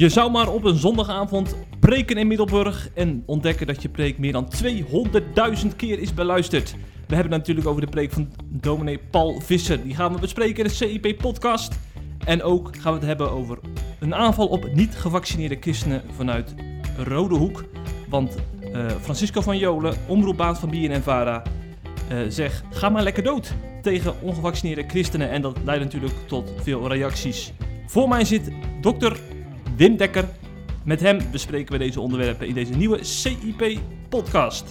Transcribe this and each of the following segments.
Je zou maar op een zondagavond preken in Middelburg en ontdekken dat je preek meer dan 200.000 keer is beluisterd. We hebben het natuurlijk over de preek van dominee Paul Visser. Die gaan we bespreken in de CIP-podcast. En ook gaan we het hebben over een aanval op niet-gevaccineerde christenen vanuit Rode Hoek. Want uh, Francisco van Jolen, omroepbaas van en Vara, uh, zegt: ga maar lekker dood tegen ongevaccineerde christenen. En dat leidt natuurlijk tot veel reacties. Voor mij zit dokter Wim Dekker. Met hem bespreken we deze onderwerpen in deze nieuwe CIP-podcast.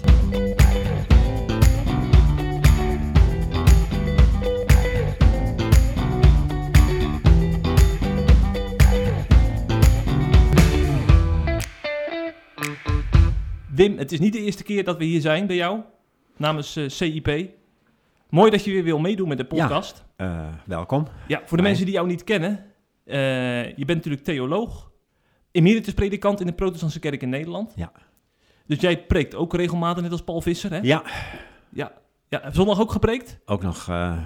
Wim, het is niet de eerste keer dat we hier zijn bij jou, namens uh, eh, CIP. Mooi dat je weer wil meedoen met de podcast. Ja, uh, welkom. Ja, voor de mensen die jou niet kennen, uh, je bent natuurlijk theoloog, emeritus predikant in de protestantse kerk in Nederland. Ja. Dus jij preekt ook regelmatig, net als Paul Visser, hè? Ja. Ja. ja. Zondag ook gepreekt? Ook nog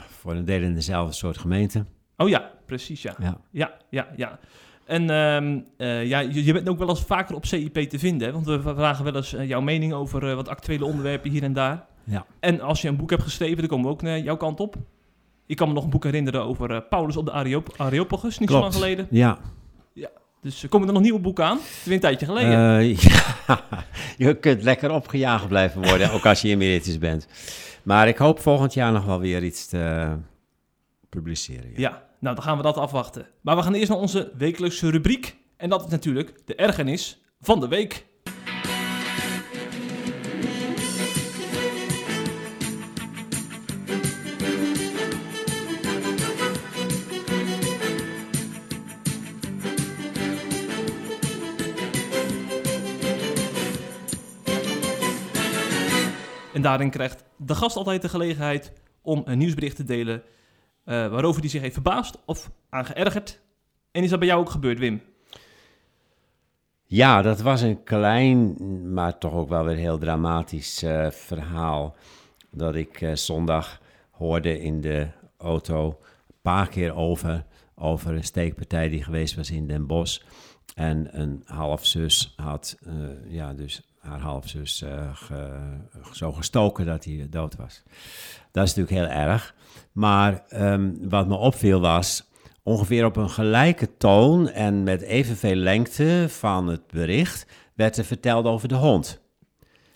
voor een deel in dezelfde soort gemeente. Oh ja, precies, ja. Ja, ja, ja. ja. En um, uh, ja, je, je, bent ook wel eens vaker op CIP te vinden, hè? want we vragen wel eens uh, jouw mening over wat actuele onderwerpen hier en daar. Ja. En als je een boek hebt geschreven, dan komen we ook naar jouw kant op. Ik kan me nog een boek herinneren over Paulus op de Areop Areopagus, niet Klopt. zo lang geleden. Ja. Dus komen er nog nieuwe boeken aan? Weer een tijdje geleden. ja, je kunt lekker opgejaagd blijven worden, ook als je emeritus bent. Maar ik hoop volgend jaar nog wel weer iets te publiceren. ja. ja. Nou, dan gaan we dat afwachten. Maar we gaan eerst naar onze wekelijkse rubriek. En dat is natuurlijk de ergernis van de week. Daarin krijgt de gast altijd de gelegenheid om een nieuwsbericht te delen uh, waarover hij zich heeft verbaasd of aan geërgerd. En is dat bij jou ook gebeurd, Wim? Ja, dat was een klein, maar toch ook wel weer heel dramatisch uh, verhaal. Dat ik uh, zondag hoorde in de auto een paar keer over, over een steekpartij die geweest was in Den Bosch. En een halfzus had, ja, dus haar halfzus ge, zo gestoken dat hij dood was. Dat is natuurlijk heel erg. Maar um, wat me opviel was, ongeveer op een gelijke toon en met evenveel lengte van het bericht werd er verteld over de hond.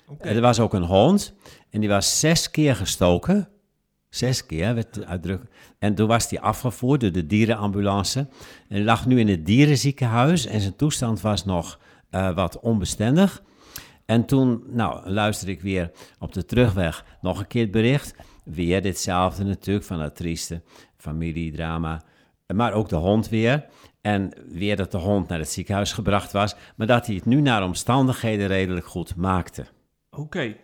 Okay. Er was ook een hond en die was zes keer gestoken. Zes keer werd uitdrukkelijk. En toen was die afgevoerd door de dierenambulance. En lag nu in het dierenziekenhuis en zijn toestand was nog uh, wat onbestendig. En toen, nou, luisterde ik weer op de terugweg nog een keer het bericht. Weer ditzelfde natuurlijk, van dat trieste familiedrama. Maar ook de hond weer. En weer dat de hond naar het ziekenhuis gebracht was. Maar dat hij het nu naar omstandigheden redelijk goed maakte. Oké. Okay.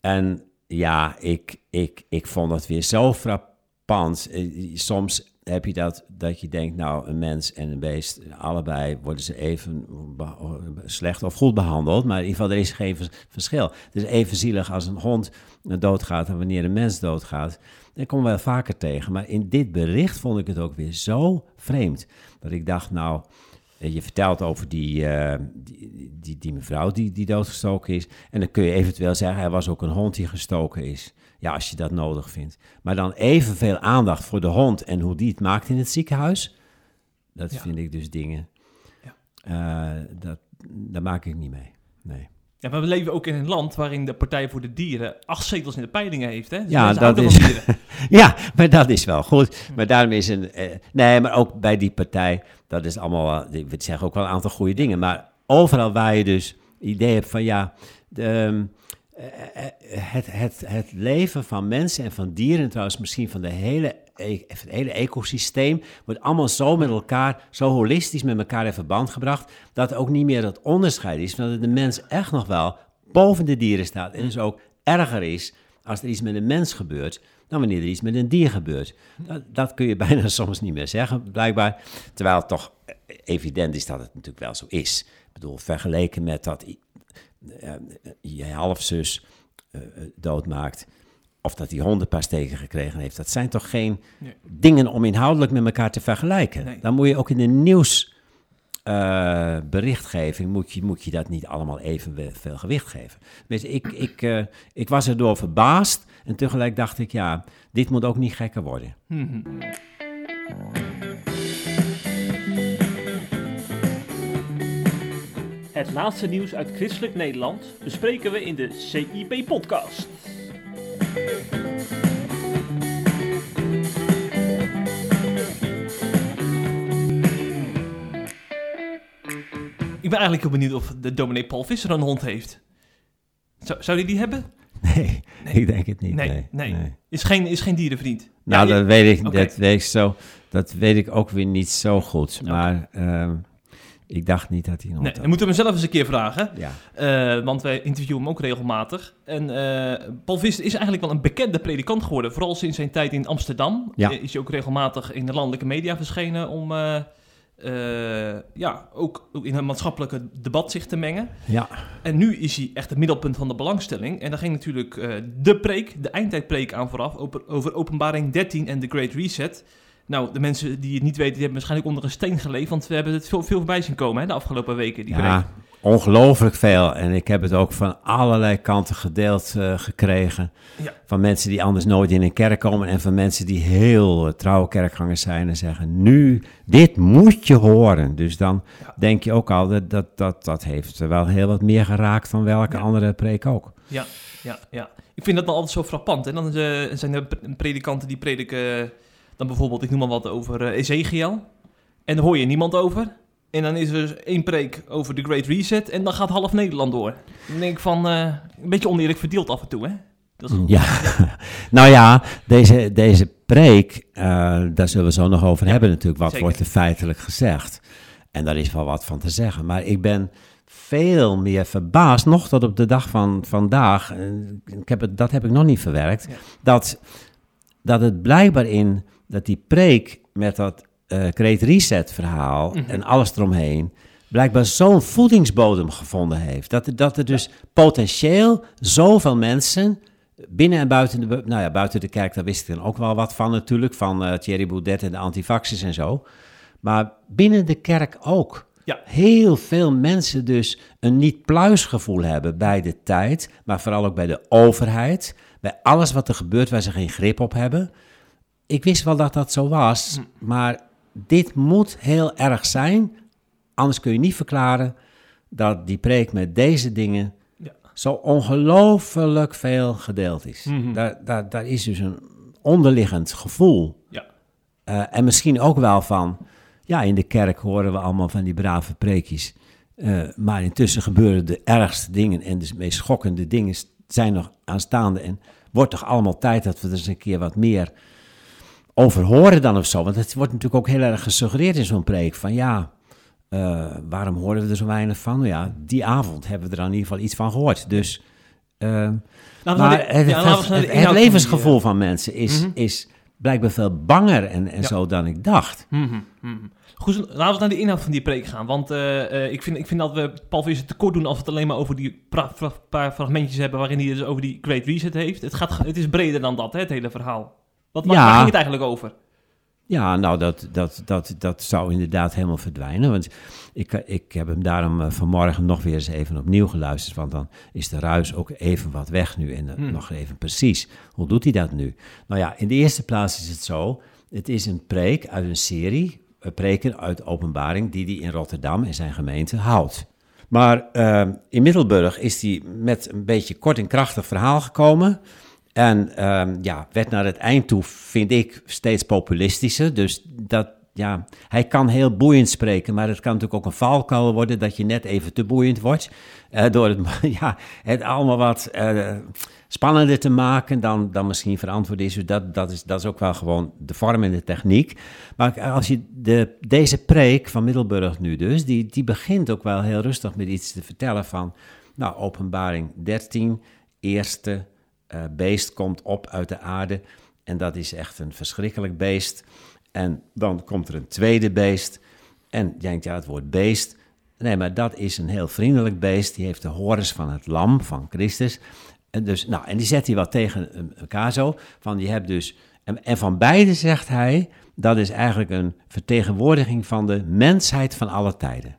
En ja, ik, ik, ik vond dat weer zo frappant. Soms heb je dat, dat je denkt, nou, een mens en een beest, allebei worden ze even slecht of goed behandeld. Maar in ieder geval, er is geen verschil. Het is even zielig als een hond doodgaat en wanneer een mens doodgaat. Dat komen we wel vaker tegen. Maar in dit bericht vond ik het ook weer zo vreemd. Dat ik dacht, nou, je vertelt over die, uh, die, die, die, mevrouw die, die doodgestoken is. En dan kun je eventueel zeggen, er was ook een hond die gestoken is. Ja, als je dat nodig vindt. Maar dan evenveel aandacht voor de hond en hoe die het maakt in het ziekenhuis. Dat ja. vind ik dus dingen. Ja. Uh, dat, daar maak ik niet mee. Nee. Ja, maar we leven ook in een land waarin de Partij voor de Dieren acht zetels in de peilingen heeft. Hè? Dus ja, dat is, ja, maar dat is wel goed. Maar daarom is een. Uh, nee, maar ook bij die partij, dat is allemaal. We zeggen ook wel een aantal goede dingen. Maar overal waar je dus idee hebt van ja. De, um, het, het, het leven van mensen en van dieren, trouwens misschien van de hele, het hele ecosysteem, wordt allemaal zo met elkaar, zo holistisch met elkaar in verband gebracht, dat ook niet meer dat onderscheid is, dat de mens echt nog wel boven de dieren staat. En dus ook erger is als er iets met een mens gebeurt, dan wanneer er iets met een dier gebeurt. Dat, dat kun je bijna soms niet meer zeggen, blijkbaar. Terwijl het toch evident is dat het natuurlijk wel zo is. Ik bedoel, vergeleken met dat je halfzus uh, doodmaakt. Of dat die hond een paar steken gekregen heeft. Dat zijn toch geen nee. dingen om inhoudelijk met elkaar te vergelijken. Nee. Dan moet je ook in de nieuws eh, berichtgeving moet je, moet je dat niet allemaal even veel gewicht geven. Dus ik, ik, ik was erdoor verbaasd en tegelijk dacht ik, ja, dit moet ook niet gekker worden. Mhm. Het laatste nieuws uit christelijk Nederland bespreken we in de CIP-podcast. Ik ben eigenlijk heel benieuwd of de dominee Paul Visser een hond heeft. Zou, zou hij die hebben? Nee, ik denk het niet. Nee, nee. Is, geen, is geen dierenvriend. Nou, dat, weet ik, dat, weet ik zo, dat weet ik ook weer niet zo goed. Maar uh, ik dacht niet dat hij nog. Nee, dan moeten we hem zelf eens een keer vragen. Ja. Uh, want wij interviewen hem ook regelmatig. En uh, Paul Visser is eigenlijk wel een bekende predikant geworden. Vooral sinds zijn tijd in Amsterdam. Ja. Is hij ook regelmatig in de landelijke media verschenen om uh, ja, ook, in het maatschappelijke debat zich te mengen. Ja. En nu is hij echt het middelpunt van de belangstelling. En daar ging natuurlijk de preek, de eindtijdpreek aan vooraf, over, over openbaring 13 en de Great Reset. Nou, de mensen die het niet weten, die hebben waarschijnlijk onder een steen geleefd, want we hebben het veel, veel voorbij zien komen hè, de afgelopen weken, die ja. Ongelooflijk veel. En ik heb het ook van allerlei kanten gedeeld uh, gekregen. Ja. Van mensen die anders nooit in een kerk komen. En van mensen die heel uh, trouwe kerkgangers zijn. En zeggen: Nu, dit moet je horen. Dus dan denk je ook al dat, dat dat, dat heeft wel heel wat meer geraakt dan welke andere preek ook. Ja, ja, ja. Ik vind dat dan altijd zo frappant. En dan uh, zijn er predikanten die prediken. Dan bijvoorbeeld, ik noem maar wat over Ezekiel. En daar hoor je niemand over. En dan is er één preek over de Great Reset en dan gaat half Nederland door. Dan denk ik van, uh, een beetje oneerlijk verdeeld af en toe, hè? Dat is ja, nou ja, deze, deze preek, uh, daar zullen we zo nog over hebben natuurlijk. Wat wordt er feitelijk gezegd? En daar is wel wat van te zeggen. Maar ik ben veel meer verbaasd, nog tot op de dag van vandaag, ik heb het, dat heb ik nog niet verwerkt, dat, dat het blijkbaar in, dat die preek met dat uh, Great Reset verhaal mhm. en alles eromheen blijkbaar zo'n voedingsbodem gevonden heeft. Dat, dat er dus potentieel zoveel mensen binnen en buiten de, nou ja, buiten de kerk, daar wist ik dan ook wel wat van natuurlijk, van uh, Thierry Boudet en de antivaxers en zo. Maar binnen de kerk ook. Ja. Heel veel mensen dus een niet-pluisgevoel hebben bij de tijd, maar vooral ook bij de overheid, bij alles wat er gebeurt waar ze geen grip op hebben. Ik wist wel dat dat zo was, hm. maar dit moet heel erg zijn. Anders kun je niet verklaren dat die preek met deze dingen ja. zo ongelooflijk veel gedeeld is. Mhm. daar, daar, daar is dus een onderliggend gevoel. Ja. Uh, en misschien ook wel van, ja, in de kerk horen we allemaal van die brave preekjes. Uh, maar intussen gebeuren de ergste dingen en de meest schokkende dingen zijn nog aanstaande. En wordt toch allemaal tijd dat we er eens een keer wat meer over horen dan of zo. Want het wordt natuurlijk ook heel erg gesuggereerd in zo'n preek van ja, uh, waarom horen we er zo weinig van? Nou ja, die avond hebben we er dan in ieder geval iets van gehoord. Dus, uh, maar het, het, levensgevoel van mensen is, mhm. is blijkbaar veel banger en, en zo dan ik dacht. Mm -hmm. Goed, laten we naar de inhoud van die preek gaan. Want uh, ik, vind, ik vind dat we Paul Visser tekort doen als we het alleen maar over die paar fragmentjes hebben waarin hij het dus over die Great Reset heeft. Het, gaat, het is breder dan dat, hè, het hele verhaal. Wat, ja. waar ging het eigenlijk over? Ja, nou, dat, dat, dat, dat zou inderdaad helemaal verdwijnen. Want ik, ik heb hem daarom uh, vanmorgen nog weer eens even opnieuw geluisterd. Want dan is de ruis ook even wat weg nu. En hmm. nog even precies. Hoe doet hij dat nu? Nou ja, in de eerste plaats is het zo. Het is een preek uit een serie. Uh, preken uit openbaring die hij in Rotterdam in zijn gemeente houdt. Maar uh, in Middelburg is hij met een beetje kort en krachtig verhaal gekomen. En um, ja, werd naar het eind toe, vind ik, steeds populistischer. Dus dat, ja, hij kan heel boeiend spreken, maar het kan natuurlijk ook een valkuil worden dat je net even te boeiend wordt. Uh, door het, ja, het allemaal wat uh, spannender te maken dan, dan misschien verantwoord is. Dus dat, dat, is. dat is ook wel gewoon de vorm en de techniek. Maar als je de, deze preek van Middelburg nu dus, die, die begint ook wel heel rustig met iets te vertellen van, nou, openbaring 13, eerste uh, beest komt op uit de aarde. En dat is echt een verschrikkelijk beest. En dan komt er een tweede beest. En je denkt, ja, het woord beest. Nee, maar dat is een heel vriendelijk beest. Die heeft de horens van het lam, van Christus. En, dus, nou, en die zet hij wat tegen elkaar zo. Van, je hebt dus, en, en van beide zegt hij, dat is eigenlijk een vertegenwoordiging van de mensheid van alle tijden.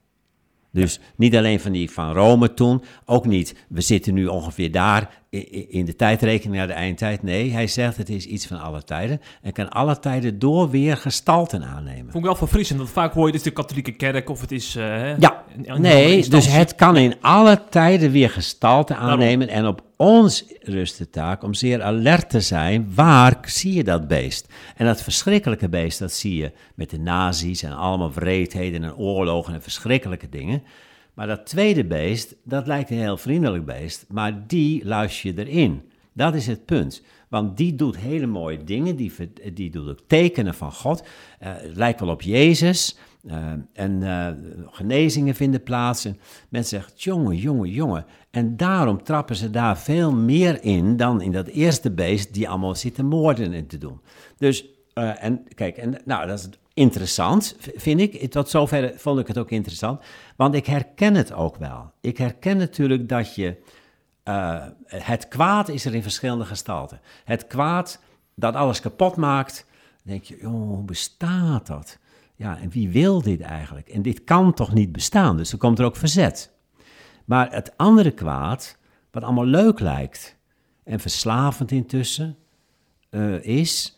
Dus niet alleen van die van Rome toen, ook niet, we zitten nu ongeveer daar in de tijdrekening naar de eindtijd. Nee, hij zegt het is iets van alle tijden en kan alle tijden door weer gestalten aannemen. Vond ik wel verfrissend, want vaak hoor je het is de katholieke kerk of het is... Uh, ja, nee, dus het kan in alle tijden weer gestalte aannemen en op ons rust de taak om zeer alert te zijn, waar zie je dat beest? En dat verschrikkelijke beest, dat zie je met de nazi's en allemaal wreedheden en oorlogen en verschrikkelijke dingen. Maar dat tweede beest, dat lijkt een heel vriendelijk beest, maar die luister je erin. Dat is het punt. Want die doet hele mooie dingen, die, die doet ook tekenen van God. Uh, lijkt wel op Jezus. Uh, en uh, genezingen vinden plaats. En mensen zeggen, jongen, jongen, jongen. En daarom trappen ze daar veel meer in dan in dat eerste beest die allemaal zitten moorden en te doen. Dus, en kijk, en, nou, dat is interessant, vind ik. Tot zover vond ik het ook interessant. Want ik herken het ook wel. Ik herken natuurlijk dat je. Uh, het kwaad is er in verschillende gestalten. Het kwaad dat alles kapot maakt. Dan denk je, joh, hoe bestaat dat? Ja, en wie wil dit eigenlijk? En dit kan toch niet bestaan? Dus er komt er ook verzet. Maar het andere kwaad, wat allemaal leuk lijkt en verslavend intussen is.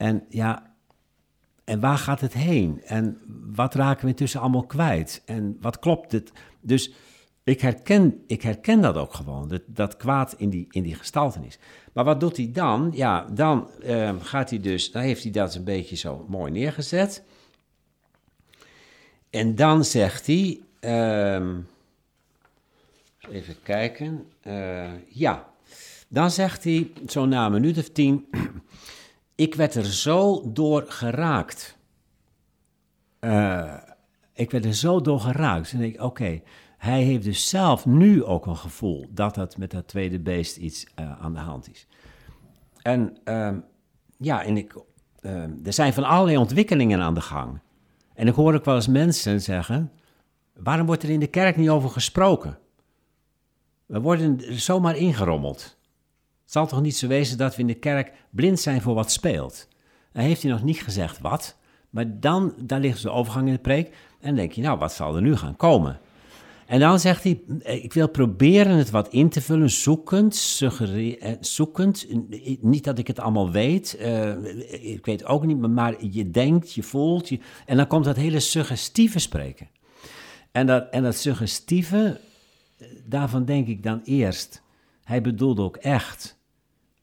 En ja, en waar gaat het heen? En wat raken we intussen allemaal kwijt? En wat klopt het? Dus ik herken, ik herken dat ook gewoon, dat, dat kwaad in die, in die gestaltenis. Maar wat doet hij dan? Ja, dan uh, gaat hij dus, dan heeft hij dat een beetje zo mooi neergezet. En dan zegt hij, uh, even kijken, uh, ja, dan zegt hij zo na een minuut of tien, ik werd er zo door geraakt. Uh, ik werd er zo door geraakt. En denk ik, oké, hij heeft dus zelf nu ook een gevoel dat dat met dat tweede beest iets uh, aan de hand is. En uh, ja, en ik, ehm, er zijn van allerlei ontwikkelingen aan de gang. En ik hoor ook wel eens mensen zeggen, waarom wordt er in de kerk niet over gesproken? We worden zomaar ingerommeld. Het zal toch niet zo wezen dat we in de kerk blind zijn voor wat speelt? Dan heeft hij nog niet gezegd wat, maar dan daar ligt de overgang in de preek. En dan denk je, nou, wat zal er nu gaan komen? En dan zegt hij, ik wil proberen het wat in te vullen, zoekend, eh, zoekend. Niet dat ik het allemaal weet, ik weet ook niet, maar je denkt, je voelt. Je, en dan komt dat hele suggestieve spreken. En dat, en dat suggestieve, daarvan denk ik dan eerst, hij bedoelde ook echt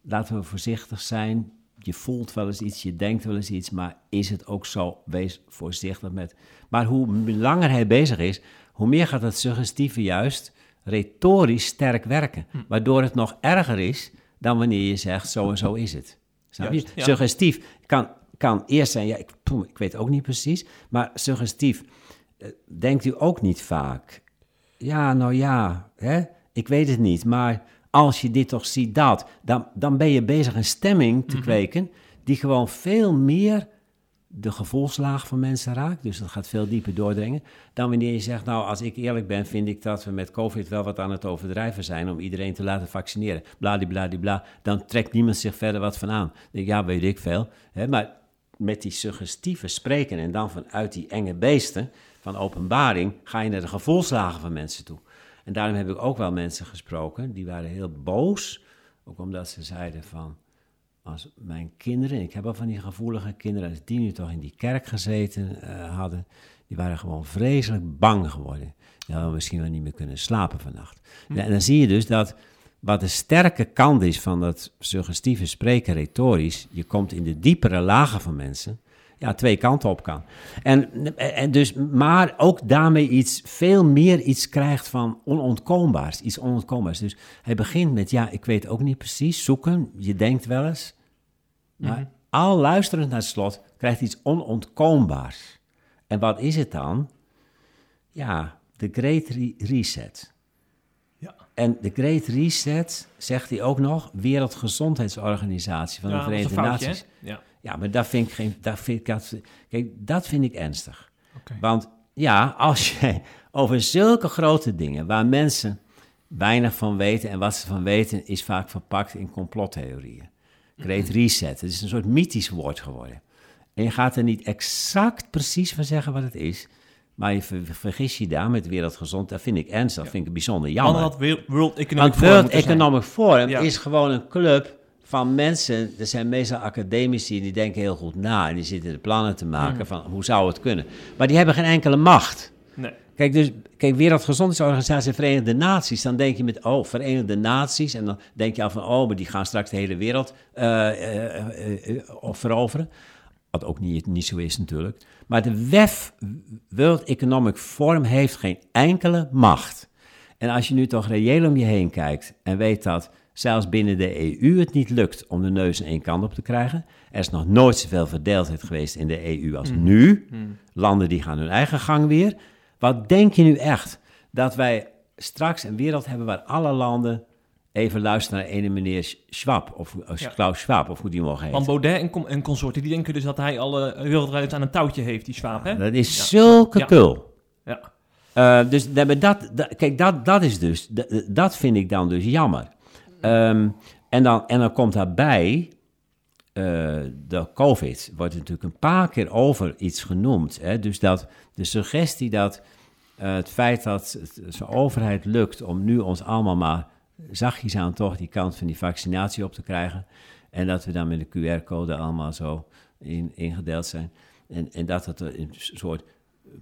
laten we voorzichtig zijn. Je voelt wel eens iets, je denkt wel eens iets, maar is het ook zo? Wees voorzichtig met. Maar hoe langer hij bezig is, hoe meer gaat het suggestieve juist retorisch sterk werken. Hm. Waardoor het nog erger is dan wanneer je zegt: zo en zo is het. Snap je? Suggestief kan, kan eerst zijn, ja, ik, ik weet ook niet precies, maar suggestief eh, denkt u ook niet vaak. Ja, nou ja, hè? ik weet het niet, maar als je dit toch ziet dat, dan, dan ben je bezig een stemming te mhm. kweken die gewoon veel meer de gevoelslaag van mensen raakt. Dus dat gaat veel dieper doordringen. Dan wanneer je zegt, nou, als ik eerlijk ben, vind ik dat we met COVID wel wat aan het overdrijven zijn om iedereen te laten vaccineren. Bladibladibla. Dan trekt niemand zich verder wat van aan. ja, weet ik veel. Hè, maar met die suggestieve spreken en dan vanuit die enge beesten van openbaring ga je naar de gevoelslagen van mensen toe. En daarom heb ik ook wel mensen gesproken, die waren heel boos. Ook omdat ze zeiden van, als mijn kinderen, ik heb al van die gevoelige kinderen, als die nu toch in die kerk gezeten uh, hadden, die waren gewoon vreselijk bang geworden. Die hadden misschien wel niet meer kunnen slapen vannacht. Hm. en dan zie je dus dat wat de sterke kant is van dat suggestieve spreken retorisch, je komt in de diepere lagen van mensen, ja, twee kanten op kan. En, en dus, maar ook daarmee iets, veel meer iets krijgt van onontkoombaars. Iets onontkoombaars. Dus hij begint met, ja, ik weet ook niet precies, zoeken. Je denkt wel eens. Maar mhm. al luisterend naar het slot krijgt iets onontkoombaars. En wat is het dan? Ja, de Great Reset. Ja. En de Great Reset, zegt hij ook nog, Wereldgezondheidsorganisatie van de Verenigde Naties. Ja. Ja, maar dat vind ik geen. Dat vind ik, dat, kijk, dat vind ik ernstig. Want ja, als je over zulke grote dingen waar mensen weinig van weten en wat ze van weten, is vaak verpakt in complottheorieën. Great. Reset, het is een soort mythisch woord geworden. En je gaat er niet exact precies van zeggen wat het is, Maar je ver- vergis je daar met wereldgezond, dat vind ik ernstig, dat vind ik bijzonder jammer. had World- Economic Want Forum World. Economic Forum Ja. is gewoon een club van mensen, er zijn meestal academici die denken heel goed na en die zitten de plannen te maken Mhm. van hoe zou het kunnen. Maar die hebben geen enkele macht. Nee. Kijk, dus, kijk, Wereldgezondheidsorganisatie, Verenigde Naties, dan denk je met, oh, Verenigde Naties, en dan denk je al van, oh, maar die gaan straks de hele wereld eh, veroveren. Wat ook niet, niet zo is natuurlijk. Maar de WEF, World Economic Forum, heeft geen enkele macht. En als je nu toch reëel om je heen kijkt en weet dat zelfs binnen de EU het niet lukt om de neus aan één kant op te krijgen. Er is nog nooit zoveel verdeeldheid geweest in de EU als nu. Landen die gaan hun eigen gang weer. Wat denk je nu echt? Dat wij straks een wereld hebben waar alle landen even luisteren naar ene meneer Schwab, of Ja. Klaus Schwab, of hoe die mogen heten. Want Baudet en, en consorten, die denken dus dat hij alle wereldrijders aan een touwtje heeft, die Schwab, hè? Dat is Ja. zulke kul. Ja. Eh, dus dat, dat, dat- kijk, dat, dat is dus, dat, dat vind ik dan dus jammer. Ehm, en, dan, en dan komt daarbij, eh, de COVID wordt natuurlijk een paar keer over iets genoemd. Hè? Dus dat de suggestie dat eh, het feit dat zijn overheid lukt om nu ons allemaal maar zachtjes aan toch die kant van die vaccinatie op te krijgen. En dat we dan met de QR-code allemaal zo in, ingedeeld zijn. En, en dat het een soort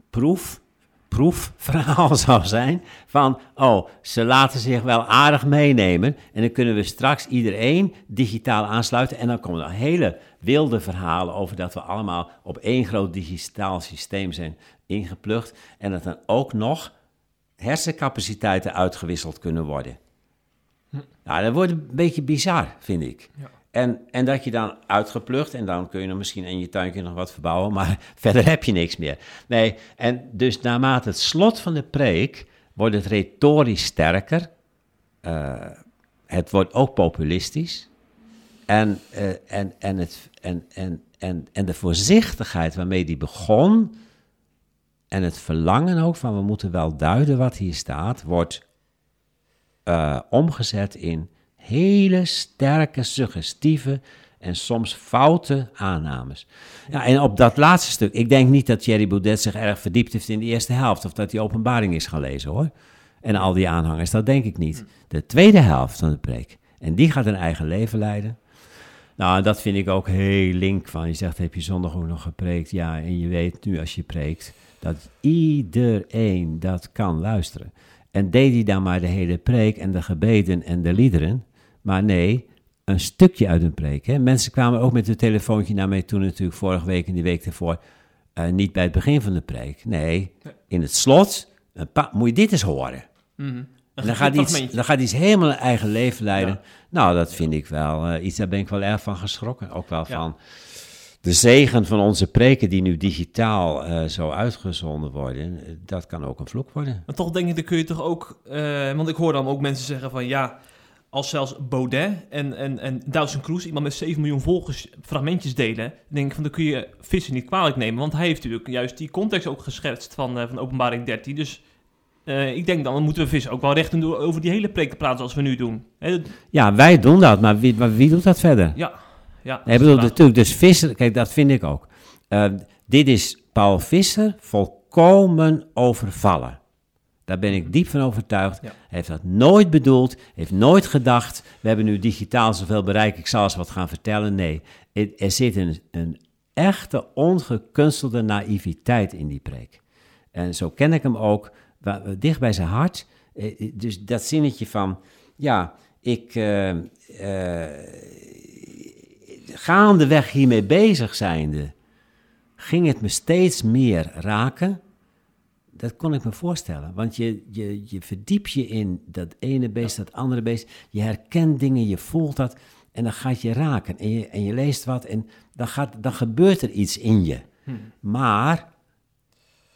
proef, proefverhaal zou zijn van, oh, ze laten zich wel aardig meenemen en dan kunnen we straks iedereen digitaal aansluiten en dan komen er hele wilde verhalen over dat we allemaal op één groot digitaal systeem zijn ingeplucht en dat dan ook nog hersencapaciteiten uitgewisseld kunnen worden. Nou, dat wordt een beetje bizar, vind ik. Ja. En, en dat je dan uitgeplucht en dan kun je er misschien in je tuintje nog wat verbouwen, maar verder heb je niks meer. Nee, en dus naarmate het slot van de preek wordt het retorisch sterker. Eh, het wordt ook populistisch. En, eh, en, en, het, en, en, en, en de voorzichtigheid waarmee die begon en het verlangen ook van we moeten wel duiden wat hier staat, wordt eh, omgezet in hele sterke, suggestieve en soms foute aannames. Ja, en op dat laatste stuk, ik denk niet dat Thierry Baudet zich erg verdiept heeft in de eerste helft, of dat hij openbaring is gaan lezen hoor. En al die aanhangers, dat denk ik niet. De tweede helft van de preek, en die gaat een eigen leven leiden. Nou, dat vind ik ook heel link van. Je zegt, heb je zondag ook nog gepreekt? Ja, en je weet nu als je preekt dat iedereen dat kan luisteren. En deed hij dan maar de hele preek en de gebeden en de liederen. Maar nee, een stukje uit een preek. Hè? Mensen kwamen ook met een telefoontje naar mij toe natuurlijk vorige week en die week daarvoor. eh, niet bij het begin van de preek. Nee, in het slot. Een pa- moet je dit eens horen. Mhm. En dan gaat, iets, dan gaat iets helemaal een eigen leven leiden. Ja. Nou, dat vind ik wel eh, iets, daar ben ik wel erg van geschrokken. Ook wel Ja. van de zegen van onze preken die nu digitaal eh, zo uitgezonden worden. Dat kan ook een vloek worden. Maar toch denk ik, dan kun je toch ook... want ik hoor dan ook mensen zeggen van ja... Als zelfs Baudet en, en, en Cruz, iemand met 7 miljoen volgers, fragmentjes delen, dan denk ik van, dan kun je Visser niet kwalijk nemen. Want hij heeft natuurlijk juist die context ook geschetst van, eh, van openbaring 13. Dus eh, ik denk dan, dan moeten we Visser ook wel recht doen over die hele preek te praten zoals we nu doen. Ja, wij doen dat, maar wie, maar wie doet dat verder? ja, ja. Nee, ik bedoel, natuurlijk, dus Visser, kijk, dat vind ik ook. Eh, dit is Paul Visser volkomen overvallen. Daar ben ik diep van overtuigd. Ja. Hij heeft dat nooit bedoeld, heeft nooit gedacht, we hebben nu digitaal zoveel bereik, ik zal eens wat gaan vertellen. Nee, er, zit een, een echte ongekunstelde naïviteit in die preek. En zo ken ik hem ook, dicht bij zijn hart. Eh, Dus dat zinnetje van, ja, ik... eh, eh, gaandeweg hiermee bezig zijnde, ging het me steeds meer raken. Dat kon ik me voorstellen, want je, je, je verdiept je in dat ene beest, dat andere beest. Je herkent dingen, je voelt dat en dan gaat je raken. En je, en je leest wat en dan, gaat, dan gebeurt er iets in je. Maar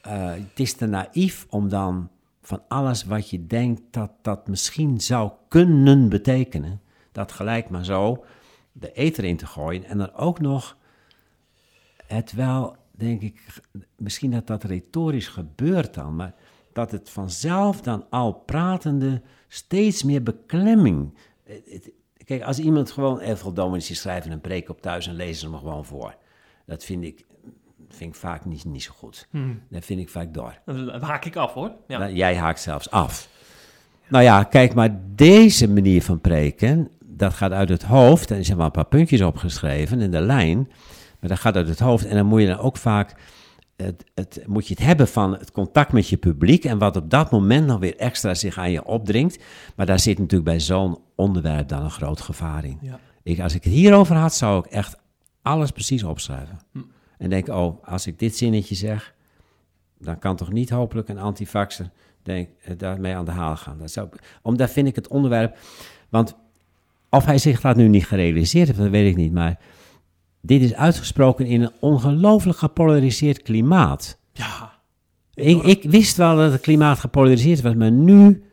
eh, het is te naïef om dan van alles wat je denkt dat dat misschien zou kunnen betekenen, dat gelijk maar zo de eter in te gooien en dan ook nog het wel, denk ik, misschien dat dat retorisch gebeurt dan, maar dat het vanzelf dan al pratende steeds meer beklemming. Kijk, als iemand gewoon, heel veel dominees die schrijven een preek op thuis en lezen ze hem gewoon voor. Dat vind ik vind ik vaak niet, niet zo goed. Hmm. Dat vind ik vaak door. Dan haak ik af hoor. Ja. Nou, jij haakt zelfs af. Nou ja, kijk, maar deze manier van preken, dat gaat uit het hoofd. En er zijn wel een paar puntjes opgeschreven in de lijn. Maar dat gaat uit het hoofd. En dan moet je dan ook vaak, het, het, moet je het hebben van het contact met je publiek. En wat op dat moment nog weer extra zich aan je opdringt. Maar daar zit natuurlijk bij zo'n onderwerp dan een groot gevaar in. Ja. Ik, als ik het hierover had, zou ik echt alles precies opschrijven. Hm. En denk, oh, als ik dit zinnetje zeg, dan kan toch niet hopelijk een antivaxer denk, eh, daarmee aan de haal gaan. Dat zou, omdat vind ik het onderwerp, want of hij zich dat nu niet gerealiseerd heeft, dat weet ik niet, maar dit is uitgesproken in een ongelooflijk gepolariseerd klimaat. ja. Ik, ik wist wel dat het klimaat gepolariseerd was, maar nu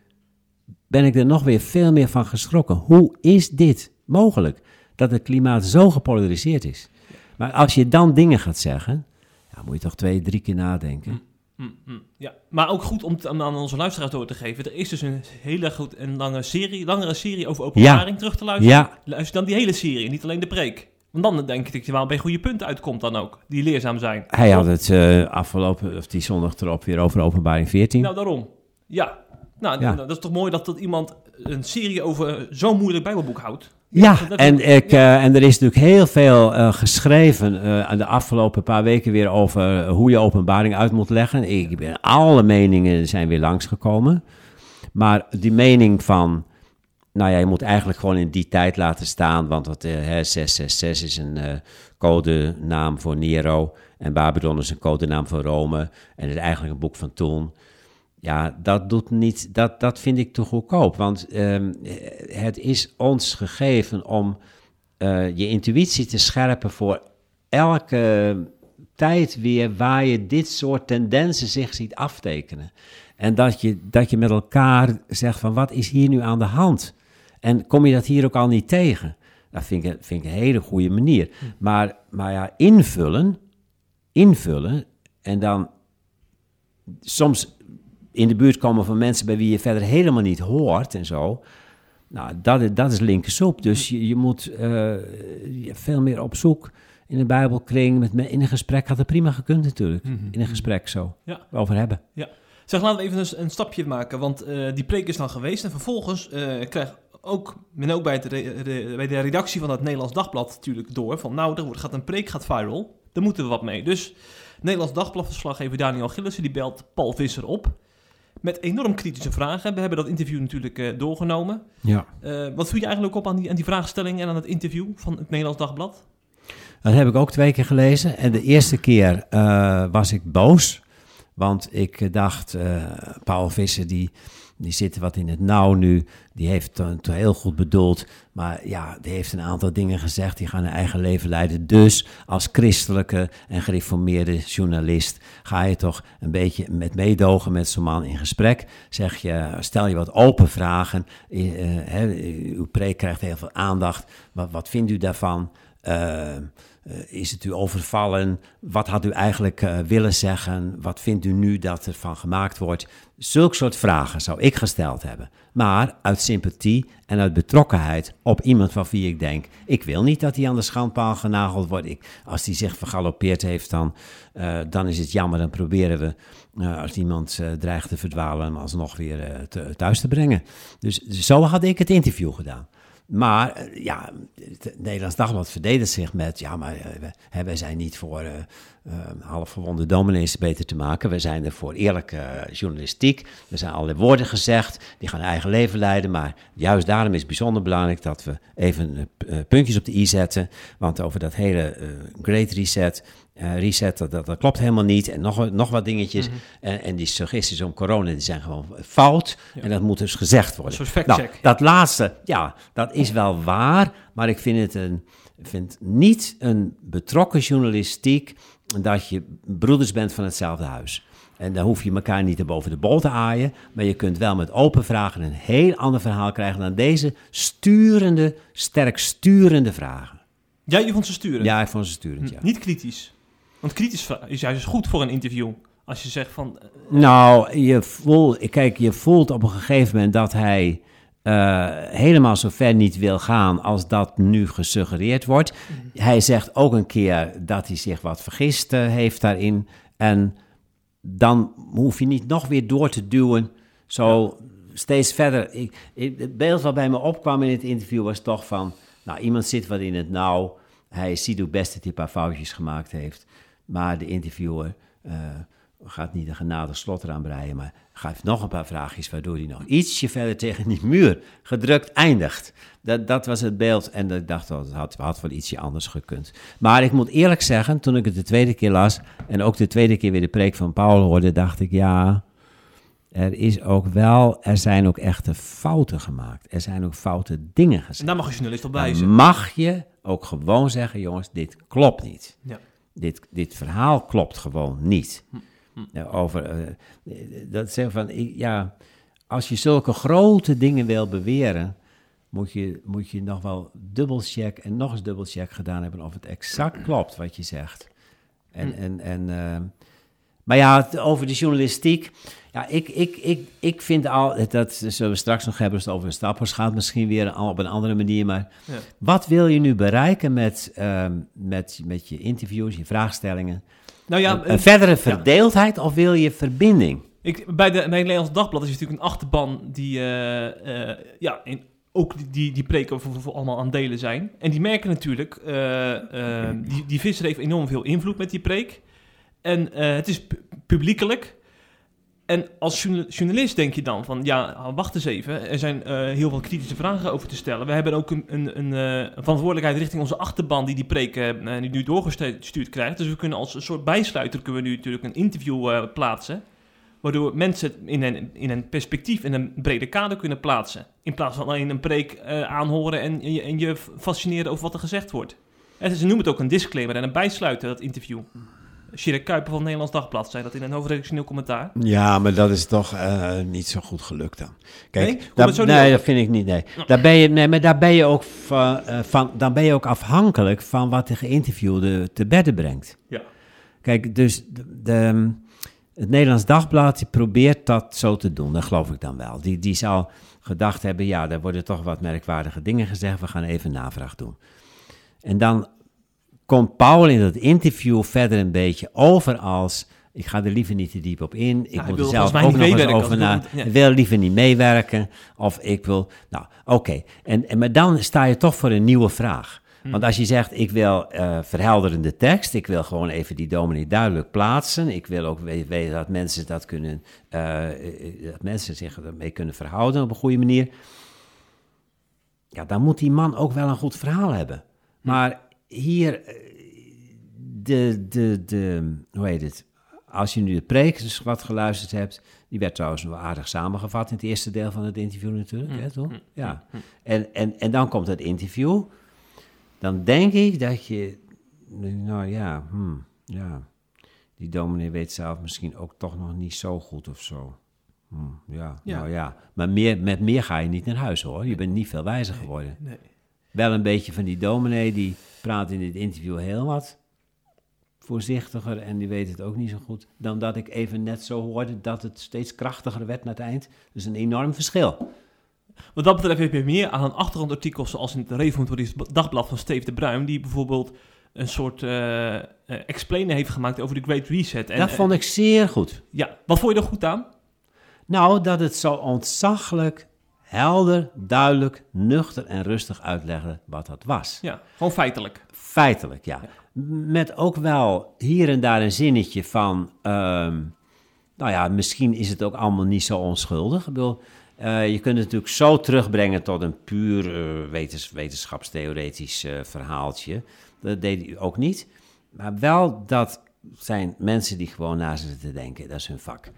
ben ik er nog weer veel meer van geschrokken. Hoe is dit mogelijk? Dat het klimaat zo gepolariseerd is. Maar als je dan dingen gaat zeggen, ja, moet je toch twee, drie keer nadenken. Mm, mm, ja, maar ook goed om, te- aan onze luisteraars door te geven. Er is dus een hele goed en lange serie, langere serie over openbaring terug te luisteren. Ja, Luister dan die hele serie, niet alleen de preek. Want dan denk ik dat je wel bij goede punten uitkomt dan ook, die leerzaam zijn. hij had het eh, afgelopen, of die zondag erop, weer over openbaring 14. Nou, daarom. Ja. Nou, Ja. dat is toch mooi dat, dat iemand een serie over zo'n moeilijk bijbelboek houdt. Ja, en, ik, eh, en er is natuurlijk heel veel eh, geschreven aan de afgelopen paar weken weer over hoe je openbaring uit moet leggen. Ik alle meningen zijn weer langsgekomen. Maar die mening van, nou ja, je moet eigenlijk gewoon in die tijd laten staan, want wat, eh, hè, 666 is een eh, codenaam voor Nero en Babylon is een codenaam voor Rome en het is eigenlijk een boek van toen. Ja, dat, doet niet, dat, dat vind ik te goedkoop. Want ehm, het is ons gegeven om eh, je intuïtie te scherpen voor elke tijd weer waar je dit soort tendensen zich ziet aftekenen. En dat je, dat je met elkaar zegt van wat is hier nu aan de hand? En kom je dat hier ook al niet tegen? Dat vind ik, vind ik een hele goede manier. Maar, maar ja, invullen, invullen en dan soms in de buurt komen van mensen bij wie je verder helemaal niet hoort en zo. Nou, dat, is- dat is linkersoep. Dus je, je moet eh, veel meer op zoek in een bijbelkring. Met, me- in een gesprek had het prima gekund natuurlijk. In een gesprek zo. Ja. Over hebben. Zeg, laten we even een, een stapje maken, want eh, die preek is dan geweest. En vervolgens eh krijg ook, men ook bij, het re- re- bij de redactie van het Nederlands Dagblad natuurlijk door van... nou, er wordt- gaat een preek gaat viral, daar moeten we wat mee. Dus Nederlands Dagblad-verslaggever Daniel Gillissen die belt Paul Visser op... met enorm kritische vragen. We hebben dat interview natuurlijk eh, doorgenomen. Ja. Eh, wat viel je eigenlijk op aan die, aan die vraagstelling en aan het interview van het Nederlands Dagblad? Dat heb ik ook twee keer gelezen. En de eerste keer eh, was ik boos. Want ik dacht, Paul Visser, die, die zit wat in het nauw nu. Die heeft het heel goed bedoeld. Maar ja, die heeft een aantal dingen gezegd. Die gaan een eigen leven leiden. Dus als christelijke en gereformeerde journalist ga je toch een beetje met meedogen met zo'n man in gesprek. Zeg je, stel je wat open vragen. Eh, uw preek krijgt heel veel aandacht. Wat, wat vindt u daarvan? Eh, is het u overvallen? Wat had u eigenlijk eh, willen zeggen? Wat vindt u nu dat er van gemaakt wordt? Zulke soort vragen zou ik gesteld hebben. Maar uit sympathie en uit betrokkenheid op iemand van wie ik denk... ik wil niet dat hij aan de schandpaal genageld wordt. Ik, als hij zich vergalopeerd heeft, dan, eh, dan is het jammer. Dan proberen we, eh, als iemand eh, dreigt te verdwalen... hem alsnog weer eh, thuis te brengen. Dus zo had ik het interview gedaan. Maar eh, ja, het Nederlands Dagblad verdedigt zich met... ja, maar eh, hè, wij zijn niet voor eh eh, halfgewonde dominees beter te maken. We zijn er voor eerlijke journalistiek. Er zijn allerlei woorden gezegd, die gaan eigen leven leiden. Maar juist daarom is het bijzonder belangrijk dat we even puntjes op de i zetten. Want over dat hele Great Reset... reset, dat, dat, klopt helemaal niet. En nog, wat- nog wat dingetjes. en, en die suggesties om corona, die zijn gewoon fout. En dat moet dus gezegd worden. Een Nou, dat laatste, ja, dat is wel waar, maar ik vind het een, vind niet een betrokken journalistiek dat je broeders bent van hetzelfde huis. En dan hoef je elkaar niet boven de bol te aaien, maar je kunt wel met open vragen een heel ander verhaal krijgen dan deze sturende, sterk sturende vragen. Ja, je vond ze sturen. Ja, ik vond ze sturend, ja. Niet kritisch. Want kritisch is juist goed voor een interview. Als je zegt van, eh, Nou, je voelt, kijk, je voelt op een gegeven moment dat hij eh, helemaal zo ver niet wil gaan als dat nu gesuggereerd wordt. Hij zegt ook een keer dat hij zich wat vergist eh, heeft daarin. En dan hoef je niet nog weer door te duwen. Zo steeds verder. Ik, ik- het beeld wat bij me opkwam in het interview was toch van... Nou, iemand zit wat in het nauw. Hij ziet ook best dat hij een paar foutjes gemaakt heeft. Maar de interviewer eh, gaat niet een genadig slot eraan breien... maar geeft nog een paar vraagjes... waardoor hij nog ietsje verder tegen die muur gedrukt eindigt. Dat, dat was het beeld en ik dacht, oh, dat had, had wel ietsje anders gekund. Maar ik moet eerlijk zeggen, toen ik het de tweede keer las... en ook de tweede keer weer de preek van Paul hoorde... dacht ik, ja, er is ook wel, er zijn ook echte fouten gemaakt. Er zijn ook foute dingen En gezegd. daar mag een journalist op wijzen. mag je ook gewoon zeggen, jongens, dit klopt niet. Ja. Dit, dit verhaal klopt gewoon niet. Hm, Ja, over, eh, dat zeggen van, ja, als je zulke grote dingen wil beweren, moet je, moet je nog wel dubbelcheck en nog eens dubbelcheck gedaan hebben of het exact klopt wat je zegt. En, Hm. en, en, eh, maar ja, over de journalistiek. Ja, ik, ik, ik, ik vind al, dat zullen we straks nog hebben als het over stappers gaat, misschien weer al op een andere manier. Maar Ja. wat wil je nu bereiken met, ehm, met, met je interviews, je vraagstellingen? Nou ja, een, een verdere verdeeldheid of wil je verbinding? Ik, bij, de, bij het Nederlands Dagblad is natuurlijk een achterban die, eh, eh, ja, in, ook die- die, preken voor, voor allemaal aan delen zijn. En die merken natuurlijk, eh, eh, die, die visser heeft enorm veel invloed met die preek. En eh, het is pu- publiekelijk. En als journa- journalist denk je dan van, ja, wacht eens even. Er zijn eh, heel veel kritische vragen over te stellen. We hebben ook een, een, een, eh, verantwoordelijkheid richting onze achterban die die preek eh, nu, doorgestuurd krijgt. Dus we kunnen als een soort bijsluiter kunnen we nu natuurlijk een interview plaatsen. Waardoor mensen het in een, in een perspectief, in een breder kader kunnen plaatsen. In plaats van alleen een preek aanhoren en, en, je, en je fascineren over wat er gezegd wordt. En ze noemen het ook een disclaimer en een bijsluiter, dat interview. Sjerk Kuiper van het Nederlands Dagblad zei dat in een hoofdredactioneel commentaar. Ja, maar dat is toch eh, niet zo goed gelukt dan. Kijk, Nee? Daar- dat vind ik niet. Nee. Daar ben je, nee, maar daar ben je ook van, eh, van, dan ben je ook afhankelijk van wat de geïnterviewde te bedden brengt. Ja. Kijk, dus de, de- het Nederlands Dagblad die probeert dat zo te doen, dat geloof ik dan wel. Die, die zal gedacht hebben, ja, daar worden toch wat merkwaardige dingen gezegd, we gaan even navraag doen. En dan komt Paul in dat interview verder een beetje over als... Ik ga er liever niet te diep op in. Ik Ja, hij moet wil er zelf ook nog eens over na. ik wil- ja. Wil liever niet meewerken. Of ik wil... Nou, oké. En, en, maar dan sta je toch voor een nieuwe vraag. Hm. Want als je zegt, ik wil eh, verhelderende tekst, ik wil gewoon even die dominee duidelijk plaatsen, ik wil ook we- weten dat mensen dat kunnen, eh, eh, dat mensen zich ermee kunnen verhouden op een goede manier. Ja, dan moet die man ook wel een goed verhaal hebben. Maar hier, eh, de, de, de, hoe heet het? Als je nu de preek wat geluisterd hebt, die werd trouwens wel aardig samengevat in het eerste deel van het interview natuurlijk, hè, toch? Ja. En, en, en dan komt het interview. Dan denk ik dat je, nou ja, hmm, ja, die dominee weet zelf misschien ook toch nog niet zo goed of zo. Hmm, ja, Ja. nou ja. Maar meer, met meer ga je niet naar huis hoor. Je bent niet veel wijzer geworden. Nee. Wel een beetje van die dominee, die praat in dit interview heel wat voorzichtiger en die weet het ook niet zo goed. Dan dat ik even net zo hoorde dat het steeds krachtiger werd naar het eind. Dus een enorm verschil. Wat dat betreft heb je meer aan een achtergrondartikel zoals in het Reformatorisch Dagblad van Steve de Bruin, die bijvoorbeeld een soort eh eh, explainer heeft gemaakt over de Great Reset. En, dat eh, vond ik zeer goed. Ja, wat vond je er goed aan? Nou, dat het zo ontzaglijk, helder, duidelijk, nuchter en rustig uitlegde wat dat was. Ja, gewoon feitelijk. Feitelijk, ja. Met ook wel hier en daar een zinnetje van... ehm, nou ja, misschien is het ook allemaal niet zo onschuldig. Ik bedoel, eh, je kunt het natuurlijk zo terugbrengen tot een puur eh, wetens, wetenschapstheoretisch eh, verhaaltje. Dat deed hij ook niet. Maar wel dat zijn mensen die gewoon na zitten te denken. Dat is hun vak.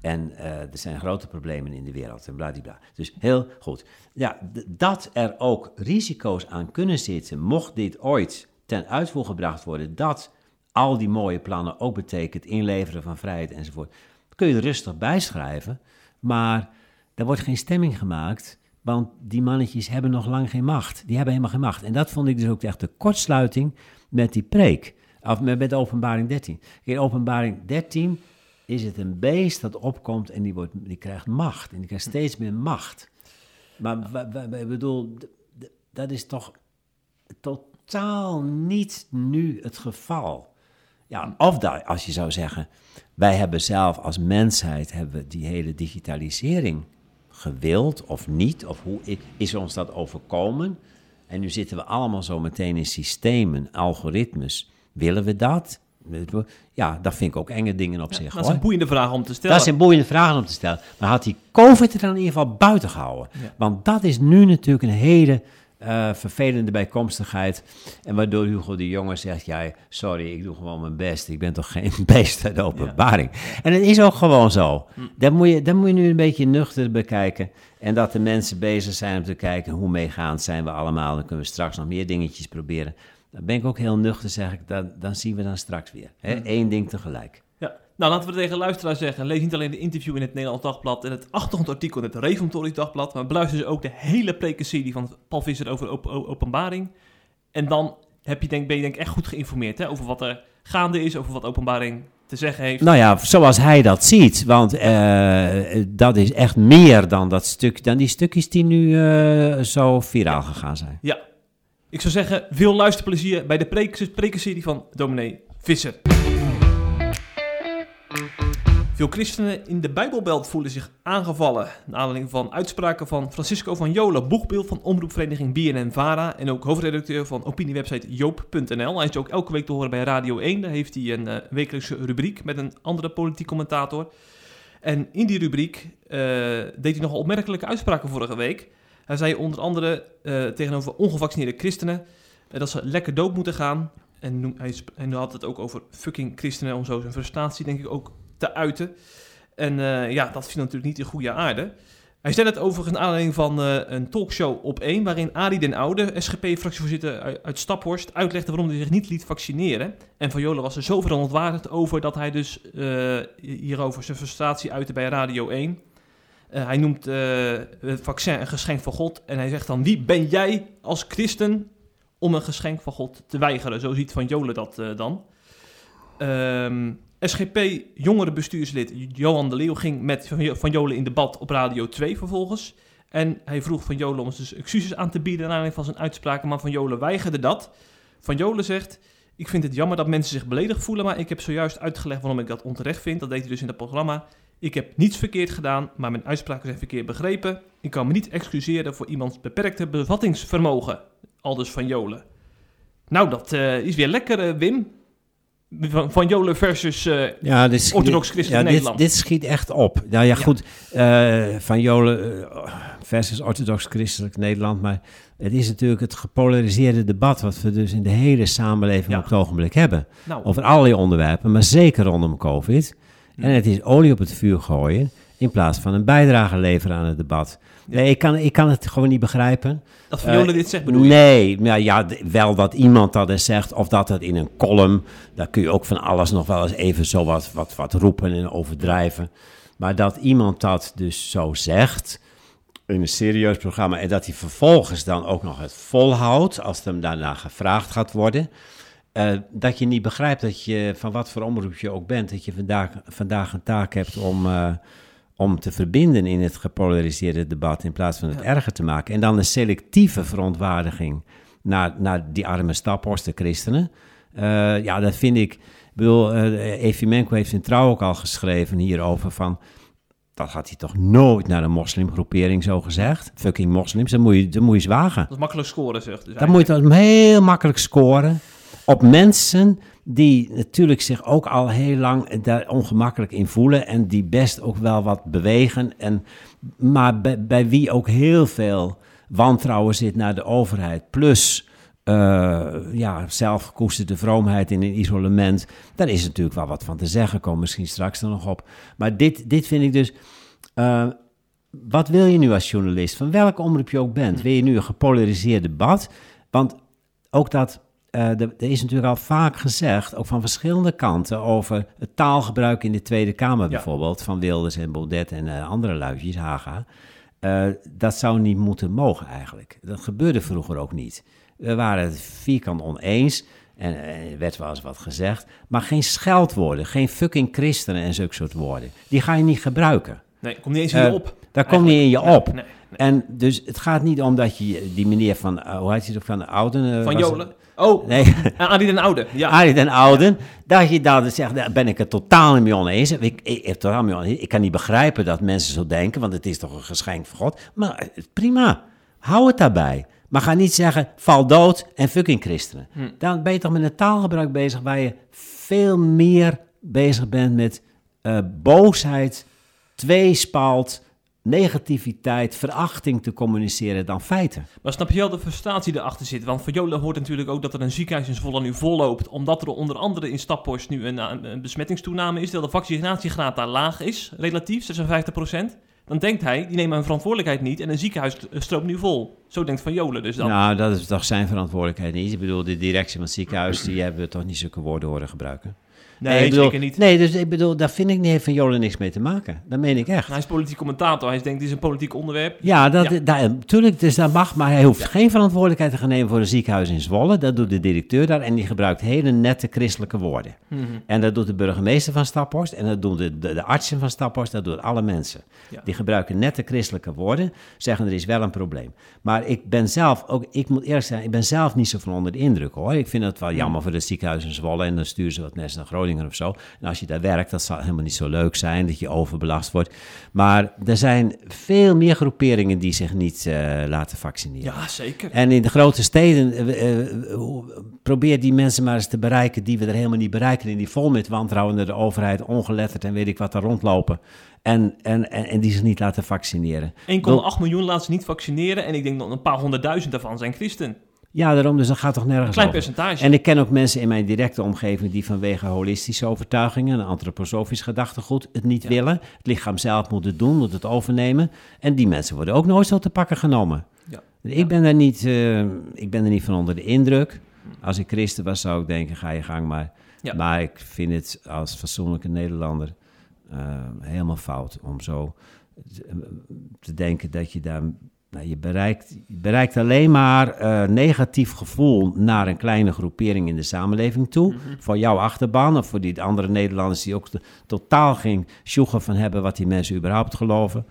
En eh, er zijn grote problemen in de wereld en bladibla. Dus heel goed. Ja, dat er ook risico's aan kunnen zitten, mocht dit ooit ten uitvoer gebracht worden, dat al die mooie plannen ook betekent inleveren van vrijheid enzovoort, kun je er rustig bijschrijven. Maar er wordt geen stemming gemaakt, want die mannetjes hebben nog lang geen macht. Die hebben helemaal geen macht. En dat vond ik dus ook echt de kortsluiting met die preek. Of met, openbaring 13. In openbaring 13 is het een beest dat opkomt en die, wordt, die krijgt macht. En die krijgt steeds meer macht. Maar ik bedoel, dat is toch totaal niet nu het geval. Ja, of als je zou zeggen, wij hebben zelf als mensheid hebben we die hele digitalisering gewild of niet, of hoe is ons dat overkomen? En nu zitten we allemaal zo meteen in systemen, algoritmes. Willen we dat? Ja, dat vind ik ook enge dingen op zich. Dat is een boeiende vraag om te stellen. Dat zijn boeiende vragen om te stellen. Maar had die COVID er dan in ieder geval buiten gehouden? Ja. Want dat is nu natuurlijk een hele eh, vervelende bijkomstigheid. En waardoor Hugo de Jonge zegt, ja, sorry, ik doe gewoon mijn best. Ik ben toch geen beest uit de openbaring. En het is ook gewoon zo. Hm. Dat, moet je, dat moet je nu een beetje nuchter bekijken. En dat de mensen bezig zijn om te kijken hoe meegaand zijn we allemaal. Dan kunnen we straks nog meer dingetjes proberen. Dan ben ik ook heel nuchter, zeg ik. Dan, dan zien we dan straks weer. Hè? Hm. Eén ding tegelijk. Ja. Nou, laten we tegen de luisteraar zeggen. Lees niet alleen de interview in het Nederlands Dagblad en het achtergrondartikel in het Reformatorisch Dagblad, maar beluister dus ook de hele prekenserie van Paul Visser over op- openbaring. En dan heb je denk, ben je denk ik echt goed geïnformeerd hè, over wat er gaande is, over wat openbaring te zeggen heeft. Nou ja, zoals hij dat ziet. Want eh, dat is echt meer dan, dat stuk, dan die stukjes die nu eh, zo viraal gegaan zijn. Ja. Ik zou zeggen, veel luisterplezier bij de prekenserie van dominee Visser. Veel christenen in de Bijbelbelt voelen zich aangevallen. Naar aanleiding van uitspraken van Francisco van Jolen, boegbeeld van omroepvereniging BNN-VARA en ook hoofdredacteur van opiniewebsite joop.nl. Hij is ook elke week te horen bij Radio 1. Daar heeft hij een eh, wekelijkse rubriek met een andere politiek commentator. En in die rubriek eh, deed hij nogal opmerkelijke uitspraken vorige week. Hij zei onder andere eh, tegenover ongevaccineerde christenen eh, dat ze lekker dood moeten gaan. En noem- hij, had het ook over fucking christenen om zo zijn frustratie denk ik ook te uiten. En eh, ja, dat viel natuurlijk niet in goede aarde. Hij zei het overigens naar aanleiding van een talkshow op 1, waarin Arie den Oude, SGP-fractievoorzitter uit, Staphorst, uitlegde waarom hij zich niet liet vaccineren. En Van Jolen was er zo verontwaardigd over dat hij dus hierover zijn frustratie uitte bij Radio 1. Eh, hij noemt eh, het vaccin een geschenk van God. En hij zegt dan: Wie ben jij als christen om een geschenk van God te weigeren? Zo ziet Van Jolen dat eh, dan. Ehm, SGP jongerenbestuurslid Johan de Leeuw ging met Van- Jolen in debat op Radio 2 vervolgens. En hij vroeg Van Jolen om dus excuses aan te bieden naar aanleiding van zijn uitspraken. Maar Van Jolen weigerde dat. Van Jolen zegt: Ik vind het jammer dat mensen zich beledigd voelen. Maar ik heb zojuist uitgelegd waarom ik dat onterecht vind. Dat deed hij dus in het programma. Ik heb niets verkeerd gedaan, maar mijn uitspraken zijn verkeerd begrepen. Ik kan me niet excuseren voor iemands beperkte bevattingsvermogen. Aldus van Jolen. Nou, dat eh, is weer lekker, eh, Wim. Van, van Jolen versus... eh, Ja, dit schiet- Orthodox Christelijk ja, dit, Nederland. dit schiet echt op. Nou ja, goed, Van Jolen versus Orthodox Christelijk Nederland. Maar het is natuurlijk het gepolariseerde debat... wat we dus in de hele samenleving Ja. op het ogenblik hebben. nou, Over allerlei onderwerpen, maar zeker rondom COVID. En het is olie op het vuur gooien... in plaats van een bijdrage leveren aan het debat. Nee, ik kan, ik kan het gewoon niet begrijpen. dat Van eh, dit zegt, bedoel je? Nee, nou ja, wel dat iemand dat eens zegt, of dat het in een column, daar kun je ook van alles nog wel eens even zo wat, wat, wat roepen en overdrijven. Maar dat iemand dat dus zo zegt in een serieus programma en dat hij vervolgens dan ook nog het volhoudt als het hem daarna gevraagd gaat worden. Eh, dat je niet begrijpt dat je, van wat voor omroep je ook bent, dat je vandaag, vandaag een taak hebt om, eh, om te verbinden in het gepolariseerde debat in plaats van het Ja. erger te maken. En dan een selectieve verontwaardiging naar, naar die arme staphorsten christenen. Eh, ja, dat vind ik. Ik bedoel, Evimenko heeft in Trouw ook al geschreven hierover van... Dat had hij toch nooit naar een moslimgroepering zo gezegd? Fucking moslims, dan moet je, dan moet je zwagen. Dat is makkelijk scoren, zegt. Dus Dan moet je dan heel makkelijk scoren op mensen die natuurlijk zich ook al heel lang daar ongemakkelijk in voelen en die best ook wel wat bewegen. En, maar bij, wie ook heel veel wantrouwen zit naar de overheid. Plus eh, ja, zelfgekoesterde vroomheid in een isolement. Daar is natuurlijk wel wat van te zeggen. Kom misschien straks er nog op. Maar dit, dit vind ik dus. eh, wat wil je nu als journalist? Van welke omroep je ook bent? Wil je nu een gepolariseerd debat? Want ook dat, er er is natuurlijk al vaak gezegd, ook van verschillende kanten, over het taalgebruik in de Tweede Kamer bijvoorbeeld, van Wilders en Baudet en eh, andere luidjes, Haga. Eh, dat zou niet moeten mogen eigenlijk. Dat gebeurde vroeger ook niet. We waren het vierkant oneens en eh, er werd wel eens wat gezegd, maar geen scheldwoorden, geen fucking christenen en zulke soort woorden. Die ga je niet gebruiken. Nee, komt niet eens in je Eh, op. Daar komt niet in je Nee, op. nee. En dus het gaat niet om dat je die meneer van, hoe heet hij ook, van de Ouden? van Jolen? Oh, nee. Arie den Oude. Ja. Arie den Ouden. Dat je dan zegt, daar ben ik het totaal niet mee oneens. Ik, ik, ik, totaal mee oneens. ik kan niet begrijpen dat mensen zo denken, want het is toch een geschenk van God. Maar prima, hou het daarbij. Maar ga niet zeggen, val dood en fucking christenen. Hm. Dan ben je toch met een taalgebruik bezig waar je veel meer bezig bent met uh, boosheid, tweespalt, negativiteit, verachting te communiceren dan feiten. Maar snap je wel de frustratie die erachter zit? Want voor Jola hoort natuurlijk ook dat er een ziekenhuis in Zwolle nu volloopt, omdat er onder andere in Staphorst nu een, een besmettingstoename is, terwijl de vaccinatiegraad daar laag is, relatief, 56% dan denkt hij, die neemt mijn verantwoordelijkheid niet en een ziekenhuis stroomt nu vol. Zo denkt Van Jolen dus dan. Nou, dat is toch zijn verantwoordelijkheid niet. Ik bedoel, de directie van het ziekenhuis, die hebben toch niet zulke woorden horen gebruiken. Nee, bedoel, zeker niet. Nee, dus ik bedoel, daar vind ik niet, heeft Van Jolen niks mee te maken. Dat meen ik echt. Hij is politiek commentator. Hij denkt, dit is een politiek onderwerp. Ja, dat, ja. natuurlijk, dus dat mag. Maar hij hoeft geen verantwoordelijkheid te gaan nemen voor een ziekenhuis in Zwolle. Dat doet de directeur daar. En die gebruikt hele nette christelijke woorden. Mhm. En dat doet de burgemeester van Staphorst. En dat doen de, de, de artsen van Staphorst. Dat doen alle mensen. Die gebruiken nette christelijke woorden. Zeggen, er is wel een probleem. Maar ik ben zelf, ook ik moet eerlijk zijn, ik ben zelf niet zo van onder de indruk hoor. Ik vind het wel jammer voor het ziekenhuis in Zwolle. En dan sturen ze wat mensen naar Groningen of zo. En als je daar werkt, dat zal helemaal niet zo leuk zijn, dat je overbelast wordt. Maar er zijn veel meer groeperingen die zich niet uh, laten vaccineren. Ja, zeker. En in de grote steden, uh, uh, probeer die mensen maar eens te bereiken die we er helemaal niet bereiken. En die vol met wantrouwen naar de overheid, ongeletterd en weet ik wat daar rondlopen. En, en, en, en die zich niet laten vaccineren. 1,8 miljoen laten ze niet vaccineren. En ik denk dat een paar honderdduizend daarvan zijn christen. Ja, daarom, dus dat gaat toch nergens Klein percentage. En ik ken ook mensen in mijn directe omgeving die vanwege holistische overtuigingen en antroposofisch gedachtegoed het niet willen. Het lichaam zelf moet het doen, moet het overnemen. En die mensen worden ook nooit zo te pakken genomen. Ja. Ik, ben er niet, uh, ik ben er niet van onder de indruk. Als ik christen was, zou ik denken, ga je gang maar. Maar ik vind het als fatsoenlijke Nederlander uh, helemaal fout om zo te denken dat je daar nou, je, bereikt, je bereikt alleen maar uh, negatief gevoel naar een kleine groepering in de samenleving toe. Mhm. Voor jouw achterban of voor die andere Nederlanders die ook totaal geen sjoegen van hebben wat die mensen überhaupt geloven.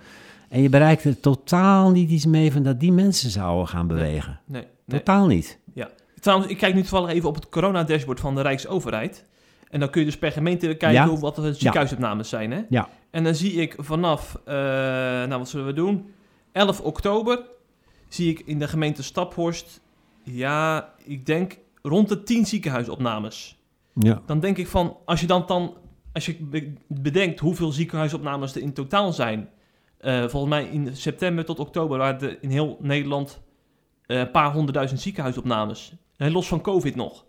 En je bereikt er totaal niet iets mee van dat die mensen zouden gaan bewegen. Nee, nee, Totaal niet. Ja. Trouwens, ik kijk nu toevallig even op het corona-dashboard van de Rijksoverheid. En dan kun je dus per gemeente kijken ja? wat de ziekenhuisopnames zijn. Hè? Ja. En dan zie ik vanaf, uh, nou wat zullen we doen? 11 oktober zie ik in de gemeente Staphorst, ja, ik denk rond de 10 ziekenhuisopnames. Ja. Dan denk ik van, als je dan, dan als je bedenkt hoeveel ziekenhuisopnames er in totaal zijn. Uh, volgens mij in september tot oktober waren er in heel Nederland uh, een paar honderdduizend ziekenhuisopnames. En los van COVID nog.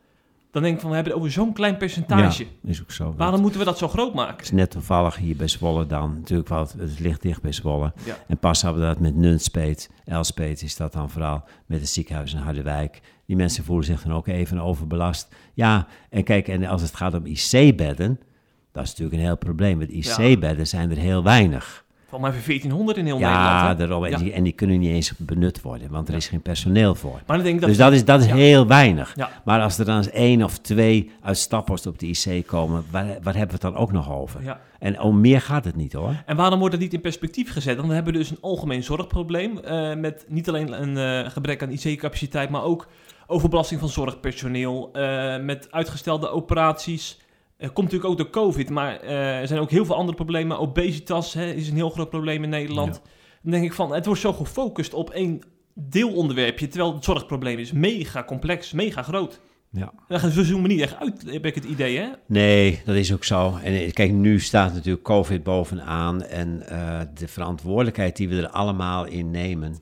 Dan denk ik van, we hebben het over zo'n klein percentage. Ja, is ook zo. Waarom moeten we dat zo groot maken? Het is net toevallig hier bij Zwolle dan. Natuurlijk, wel, het ligt dicht bij Zwolle. Ja. En pas hebben we dat met Nunspeet. Elspeet is dat dan vooral met het ziekenhuis in Harderwijk. Die mensen voelen zich dan ook even overbelast. Ja, en kijk, en als het gaat om IC-bedden, dat is natuurlijk een heel probleem. Want IC-bedden zijn er heel weinig. Van maar 1400 in heel ja, Nederland. Daarom, en, die, en die kunnen niet eens benut worden, want er is geen personeel voor. Maar dan denk ik dat dus dat is, dat is heel weinig. Maar als er dan eens één of twee uit Staphorst op de IC komen, waar, waar hebben we het dan ook nog over? En om meer gaat het niet hoor. En waarom wordt het niet in perspectief gezet? Dan hebben we dus een algemeen zorgprobleem uh, met niet alleen een uh, gebrek aan IC-capaciteit, maar ook overbelasting van zorgpersoneel, uh, met uitgestelde operaties, er komt natuurlijk ook door COVID, maar uh, er zijn ook heel veel andere problemen. Obesitas hè, is een heel groot probleem in Nederland. Dan denk ik van, het wordt zo gefocust op één deelonderwerpje, terwijl het zorgprobleem is mega complex, mega groot. Ja. We zoomen niet echt uit, heb ik het idee, hè? Nee, dat is ook zo. En eh, kijk, nu staat natuurlijk COVID bovenaan en uh, de verantwoordelijkheid die we er allemaal in nemen,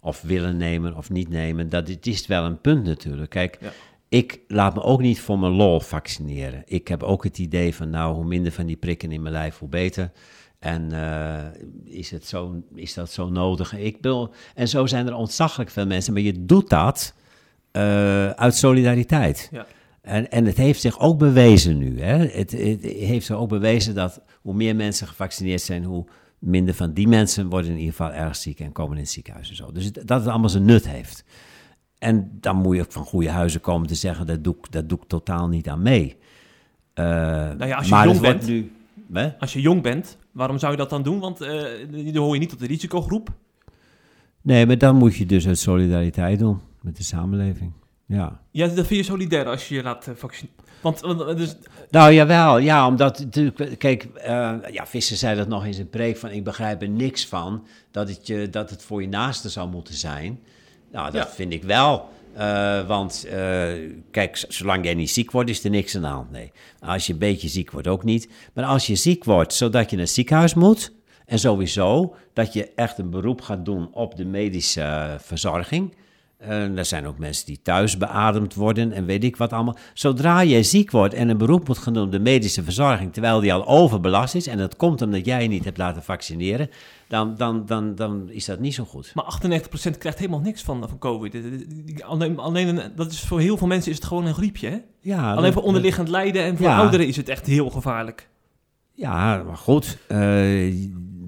of willen nemen of niet nemen, dat het is wel een punt natuurlijk. Kijk, ja ik laat me ook niet voor mijn lol vaccineren. Ik heb ook het idee van, nou, hoe minder van die prikken in mijn lijf, hoe beter. En uh, is, het zo, is dat zo nodig? Ik wil, en zo zijn er ontzaglijk veel mensen, maar je doet dat uh, uit solidariteit. Ja. En, en het heeft zich ook bewezen nu. Hè? Het, het, heeft zich ook bewezen dat hoe meer mensen gevaccineerd zijn, hoe minder van die mensen worden in ieder geval erg ziek en komen in het ziekenhuis en zo. Dus dat het allemaal zijn nut heeft. En dan moet je van goede huizen komen te zeggen, dat doe, dat doe ik totaal niet aan mee. Uh, nou ja, als je jong bent, nu, hè? als je jong bent, waarom zou je dat dan doen? Want uh, dan hoor je niet tot de risicogroep. Nee, maar dan moet je dus uit solidariteit doen met de samenleving. Ja. Ja, dan vind je solidair als je je laat eh, vaccineren. Want, eh, dus, Nou, jawel. Ja, omdat natuurlijk... Kijk, eh, ja, Visser zei dat nog in zijn preek van... ik begrijp er niks van dat het, je, dat het voor je naaste zou moeten zijn. Nou, dat Ja. vind ik wel. Eh, want eh, kijk, zolang jij niet ziek wordt, is er niks aan de hand. Nee. Als je een beetje ziek wordt, ook niet. Maar als je ziek wordt, zodat je naar het ziekenhuis moet... en sowieso dat je echt een beroep gaat doen op de medische eh, verzorging... Eh, er zijn ook mensen die thuis beademd worden en weet ik wat allemaal. Zodra jij ziek wordt en een beroep moet gaan doen op de medische verzorging, terwijl die al overbelast is, en dat komt omdat jij je niet hebt laten vaccineren, dan, dan, dan, dan is dat niet zo goed. maar 98% krijgt helemaal niks van, van COVID. Die- die- Alleen, alleen een- dat is voor heel veel mensen is het gewoon een griepje. Hè? Ja, alleen voor onderliggend lijden en voor Ja. ouderen is het echt heel gevaarlijk. Ja, maar goed. eh,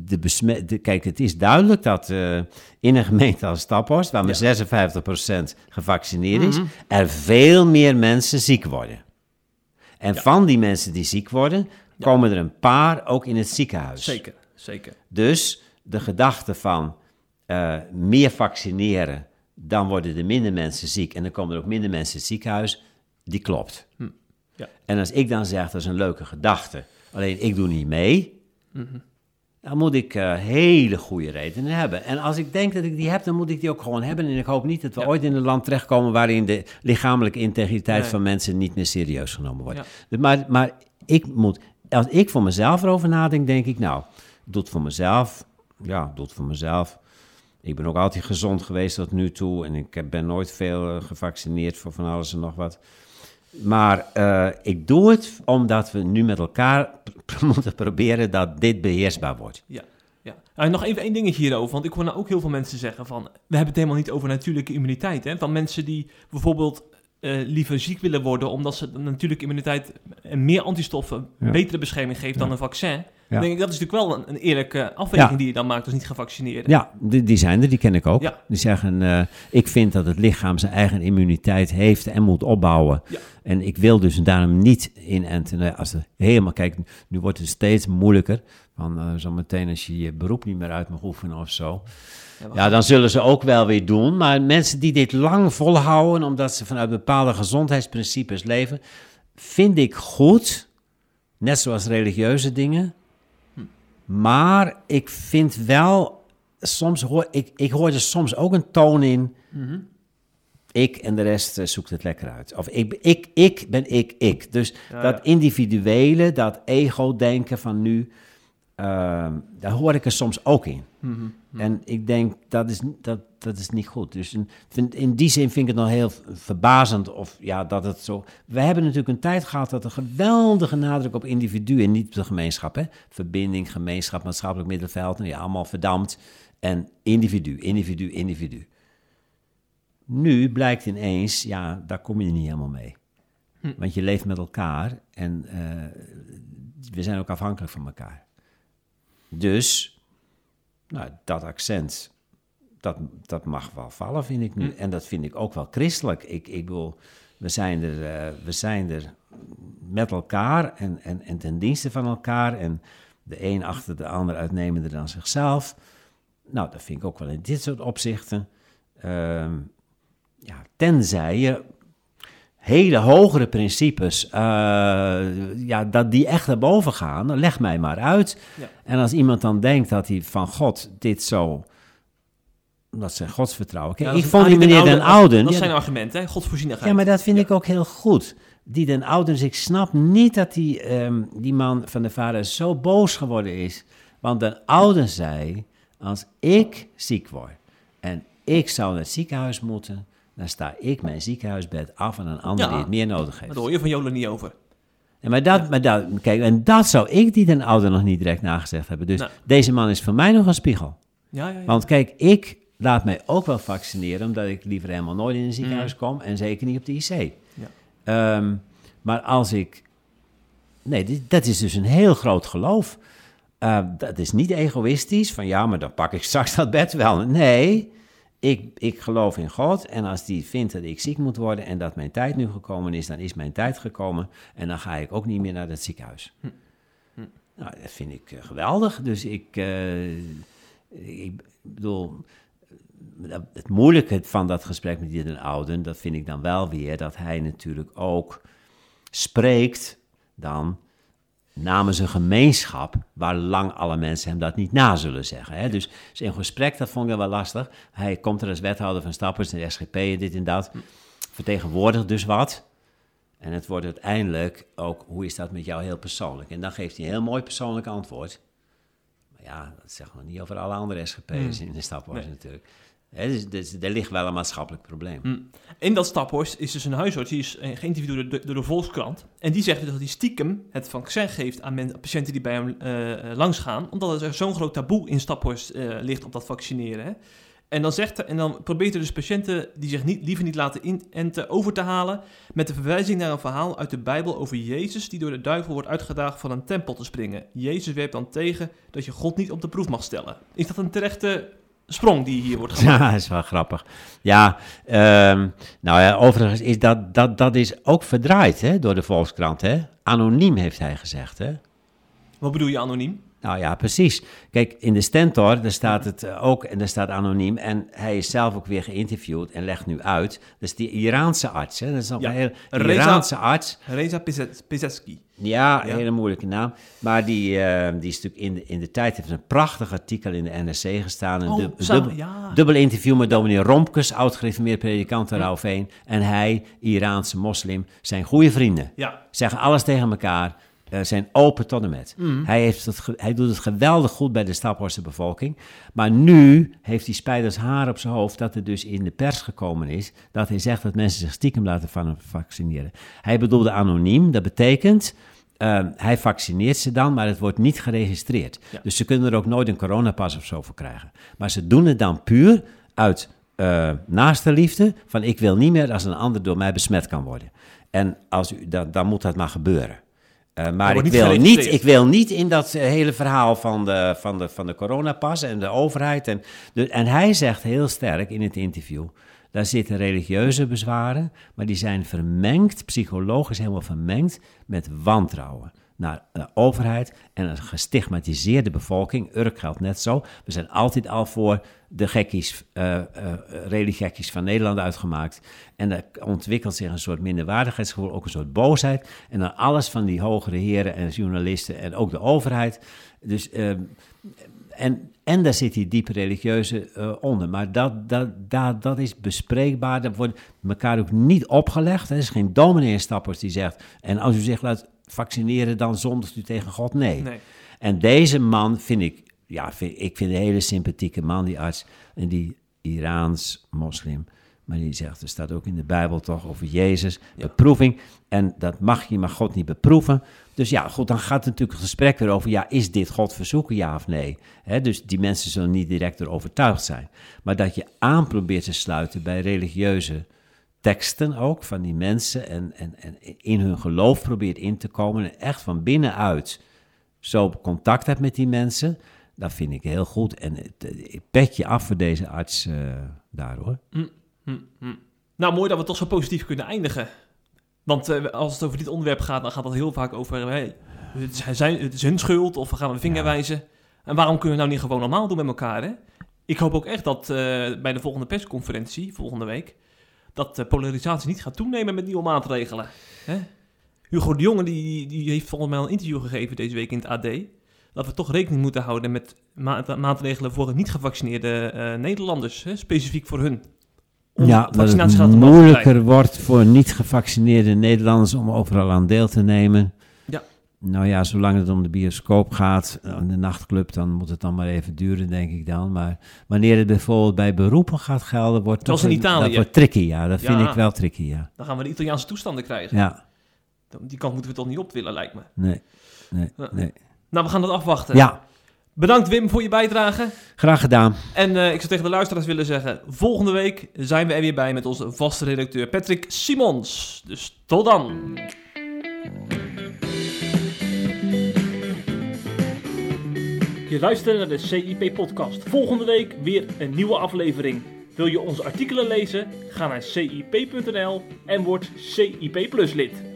de besmet, de, kijk, het is duidelijk dat eh, in een gemeente als Staphorst, waar maar 56% gevaccineerd is, Mhm. er veel meer mensen ziek worden. En van die mensen die ziek worden, komen er een paar ook in het ziekenhuis. Zeker, zeker. Dus de gedachte van eh, meer vaccineren, dan worden er minder mensen ziek en dan komen er ook minder mensen in het ziekenhuis, die klopt. Hm. Ja. En als ik dan zeg, dat is een leuke gedachte, alleen ik doe niet mee, Mhm. Dan moet ik eh, hele goede redenen hebben. En als ik denk dat ik die heb, dan moet ik die ook gewoon hebben. En ik hoop niet dat we Ja. ooit in een land terechtkomen waarin de lichamelijke integriteit Nee. van mensen niet meer serieus genomen wordt. Ja. Maar, maar ik moet, als ik voor mezelf erover nadenk, denk ik, nou, ik doe het voor mezelf. Ja, ik doe het voor mezelf. Ik ben ook altijd gezond geweest tot nu toe. En ik ben nooit veel eh, gevaccineerd voor van alles en nog wat. Maar eh, ik doe het omdat we nu met elkaar moeten proberen dat dit beheersbaar wordt. Ja, ja. En nog even één dingetje hierover, want ik hoor nou ook heel veel mensen zeggen van... we hebben het helemaal niet over natuurlijke immuniteit, hè. Van mensen die bijvoorbeeld eh, liever ziek willen worden... omdat ze de natuurlijke immuniteit en meer antistoffen Ja. betere bescherming geeft dan een vaccin. Dan denk ik, dat is natuurlijk wel een, een eerlijke afweging die je dan maakt als niet gevaccineerd. Ja, die, die zijn er, die ken ik ook. Die zeggen, eh, ik vind dat het lichaam zijn eigen immuniteit heeft en moet opbouwen. En ik wil dus daarom niet inenten. Nou Als het helemaal, kijk, nu wordt het steeds moeilijker. Van eh, zo meteen als je je beroep niet meer uit mag oefenen of zo. Ja, dan zullen ze ook wel weer doen. Maar mensen die dit lang volhouden, omdat ze vanuit bepaalde gezondheidsprincipes leven, vind ik goed. Net zoals religieuze dingen. Maar ik vind wel, soms hoor ik, ik hoor er soms ook een toon in. Mhm. Ik en de rest eh, zoekt het lekker uit. Of ik, ik, ik ben ik, ik. Dus Ja, dat ja. individuele, dat ego-denken van nu, ehm, daar hoor ik er soms ook in. Mhm. En ik denk, dat is, dat, dat is niet goed. Dus in, vind- in die zin vind ik het nog heel verbazend of ja, dat het zo... We hebben natuurlijk een tijd gehad dat een geweldige nadruk op individu en niet op de gemeenschap. Hè? Verbinding, gemeenschap, maatschappelijk middenveld, nou ja, allemaal verdampt. En individu, individu, individu. Nu blijkt ineens, ja, daar kom je niet helemaal mee. Hm. Want je leeft met elkaar en eh, we zijn ook afhankelijk van elkaar. Dus, nou, dat accent, dat, dat mag wel vallen, vind ik nu. Hm. En dat vind ik ook wel christelijk. Ik, ik bedoel, we zijn er, eh, we zijn er met elkaar en, en, en ten dienste van elkaar. En de een achter de ander uitnemender dan zichzelf. Nou, dat vind ik ook wel in dit soort opzichten. Ehm, ja, tenzij je hele hogere principes, eh, ja, dat die echt naar boven gaan, dan leg mij maar uit. Ja. En als iemand dan denkt dat hij van God dit zo, dat zijn godsvertrouwen. Kijk, Ja, dat ik vond die meneer Den oude- Ouden, Dat ja, zijn argument, hè? Godsvoorzienigheid. ja, maar dat vind ik ook heel goed. Die Den Oudens, ik snap niet dat die, ehm, die man van de vader zo boos geworden is. Want Den Ouden zei, als ik ziek word en ik zou naar het ziekenhuis moeten, dan sta ik mijn ziekenhuisbed af aan een ander Ja, die het meer nodig heeft. daar hoor je van Jolen niet over. Ja, maar, dat, maar dat, kijk, en dat zou ik die Den Oude nog niet direct nagezegd hebben. Dus Nou. deze man is voor mij nog een spiegel. Ja, ja, ja. Want kijk, ik laat mij ook wel vaccineren, omdat ik liever helemaal nooit in een ziekenhuis Mm. kom en zeker niet op de IC. Ja. Ehm, maar als ik. Nee, dit- dat is dus een heel groot geloof. Eh, dat is niet egoïstisch, van ja, maar dan pak ik straks dat bed wel. Nee, ik, ik geloof in God en als die vindt dat ik ziek moet worden en dat mijn tijd nu gekomen is, dan is mijn tijd gekomen en dan ga ik ook niet meer naar het ziekenhuis. Hm. Hm. Nou, dat vind ik eh, geweldig. Dus ik, eh, ik bedoel, het moeilijke van dat gesprek met die Ouden, dat vind ik dan wel weer, dat hij natuurlijk ook spreekt dan namens een gemeenschap waar lang alle mensen hem dat niet na zullen zeggen. Hè? Dus zijn gesprek, dat vond ik wel lastig. Hij komt er als wethouder van Stappers en SGP en dit en dat. Vertegenwoordigt dus wat. En het wordt uiteindelijk ook, hoe is dat met jou heel persoonlijk? En dan geeft hij een heel mooi persoonlijk antwoord. Maar ja, dat zeggen we niet over alle andere SGP'ers hmm. in de Staphorst natuurlijk. Dus, dus, er ligt wel een maatschappelijk probleem. Hmm. In dat Staphorst is dus een huisarts, die is eh, geïnterviewd door de, door de Volkskrant. En die zegt dus dat hij stiekem het vaccin geeft aan patiënten die bij hem uh, langs gaan. Omdat er zo'n groot taboe in Staphorst ligt op dat vaccineren. Hè. En dan, zegt, en dan probeert er dus patiënten die zich niet, liever niet laten inenten over te halen met de verwijzing naar een verhaal uit de Bijbel over Jezus die door de duivel wordt uitgedaagd van een tempel te springen. Jezus werpt dan tegen dat je God niet op de proef mag stellen. Is dat een terechte sprong die hier wordt gemaakt? Ja, is wel grappig. Ja, um, nou ja, overigens is dat, dat, dat is ook verdraaid hè, door de Volkskrant. Hè? Anoniem heeft hij gezegd. Hè? Wat bedoel je anoniem? Nou ja, precies. Kijk, in de Stentor, daar staat het eh, ook, en daar staat anoniem. En hij is zelf ook weer geïnterviewd en legt nu uit. Dus die Iraanse arts, hè, dat is ook een heel Iraanse arts. Reza Pizeski. Ja, een hele moeilijke naam. Maar die, uh, die is natuurlijk in de, in de tijd, heeft een prachtig artikel in de NRC gestaan. Een oh, dub, ja. dubbel interview met dominee Romkes, oud-gereformeerd predikant in Rauveen. En hij, Iraanse moslim, zijn goede vrienden. Ja. Zeggen alles tegen elkaar. Uh, zijn open tot en met. Mm. Hij, heeft het hij doet het geweldig goed bij de Staphorste bevolking. Maar nu heeft hij spijders haar op zijn hoofd dat er dus in de pers gekomen is... dat hij zegt dat mensen zich stiekem laten van vaccineren. Hij bedoelde anoniem, dat betekent... Uh, hij vaccineert ze dan, maar het wordt niet geregistreerd. Dus ze kunnen er ook nooit een coronapas of zo voor krijgen. Maar ze doen het dan puur uit uh, naaste liefde... van ik wil niet meer als een ander door mij besmet kan worden. En als u, dan, dan moet dat maar gebeuren. Uh, maar ik wil, niet, ik wil niet in dat eh, hele verhaal van de, van de, van de coronapas en de overheid. En, de, en hij zegt heel sterk in het interview, daar zitten religieuze bezwaren, maar die zijn vermengd, psychologisch helemaal vermengd met wantrouwen naar de overheid en een gestigmatiseerde bevolking. Urk geldt net zo. We zijn altijd al voor de gekkies, uh, van Nederland uitgemaakt. En er ontwikkelt zich een soort minderwaardigheidsgevoel, ook een soort boosheid. En dan alles van die hogere heren en journalisten en ook de overheid. Dus, uh, en, en daar zit die diepe religieuze uh, onder. Maar dat, dat, dat, dat is bespreekbaar. Dat wordt elkaar ook niet opgelegd. Er is geen dominee-stappers die zegt... en als u zich laat vaccineren, dan zondigt u tegen God? Nee. nee. En deze man vind ik ja, ik vind een hele sympathieke man, die arts. En die Iraans moslim. Maar die zegt, er staat ook in de Bijbel toch over Jezus, beproeving. En dat mag je maar God niet beproeven. Dus ja, goed, dan gaat natuurlijk het gesprek weer over, ja, is dit God verzoeken, ja of nee? dus die mensen zullen niet direct er overtuigd zijn. Maar dat je aan probeert te sluiten bij religieuze teksten ook van die mensen en, en, en in hun geloof probeert in te komen en echt van binnenuit zo contact hebt met die mensen, dat vind ik heel goed. En ik pet je af voor deze arts uh, daar hoor. Mm, mm, mm. Nou, mooi dat we toch zo positief kunnen eindigen. Want uh, als het over dit onderwerp gaat, dan gaat het heel vaak over... Hey, het, is, het is hun schuld of we gaan een vinger wijzen. En waarom kunnen we nou niet gewoon normaal doen met elkaar, hè? Ik hoop ook echt dat uh, bij de volgende persconferentie, volgende week... dat de polarisatie niet gaat toenemen met nieuwe maatregelen. Hè? Hugo de Jonge die, die heeft volgens mij een interview gegeven deze week in het AD dat we toch rekening moeten houden met maatregelen voor niet-gevaccineerde uh, Nederlanders, hè, specifiek voor hun. ja, dat het moeilijker wordt voor niet-gevaccineerde Nederlanders om overal aan deel te nemen. Ja. Nou ja, zolang het om de bioscoop gaat, eh, de nachtclub, dan moet het dan maar even duren, denk ik dan. Maar wanneer het bijvoorbeeld bij beroepen gaat gelden, wordt het in Italië. Dat wordt tricky, ja. Dat vind ik wel tricky, ja. Dan gaan we de Italiaanse toestanden krijgen. Ja. Die kant moeten we toch niet op willen, lijkt me. Nee, nee, nee. Nou, we gaan dat afwachten. Ja. Bedankt Wim voor je bijdrage. Graag gedaan. En uh, ik zou tegen de luisteraars willen zeggen: volgende week zijn we er weer bij met onze vaste redacteur Patrick Simons. Dus tot dan. Je luistert naar de CIP-podcast. Volgende week weer een nieuwe aflevering. Wil je onze artikelen lezen? Ga naar cip.nl en word CIP Plus lid.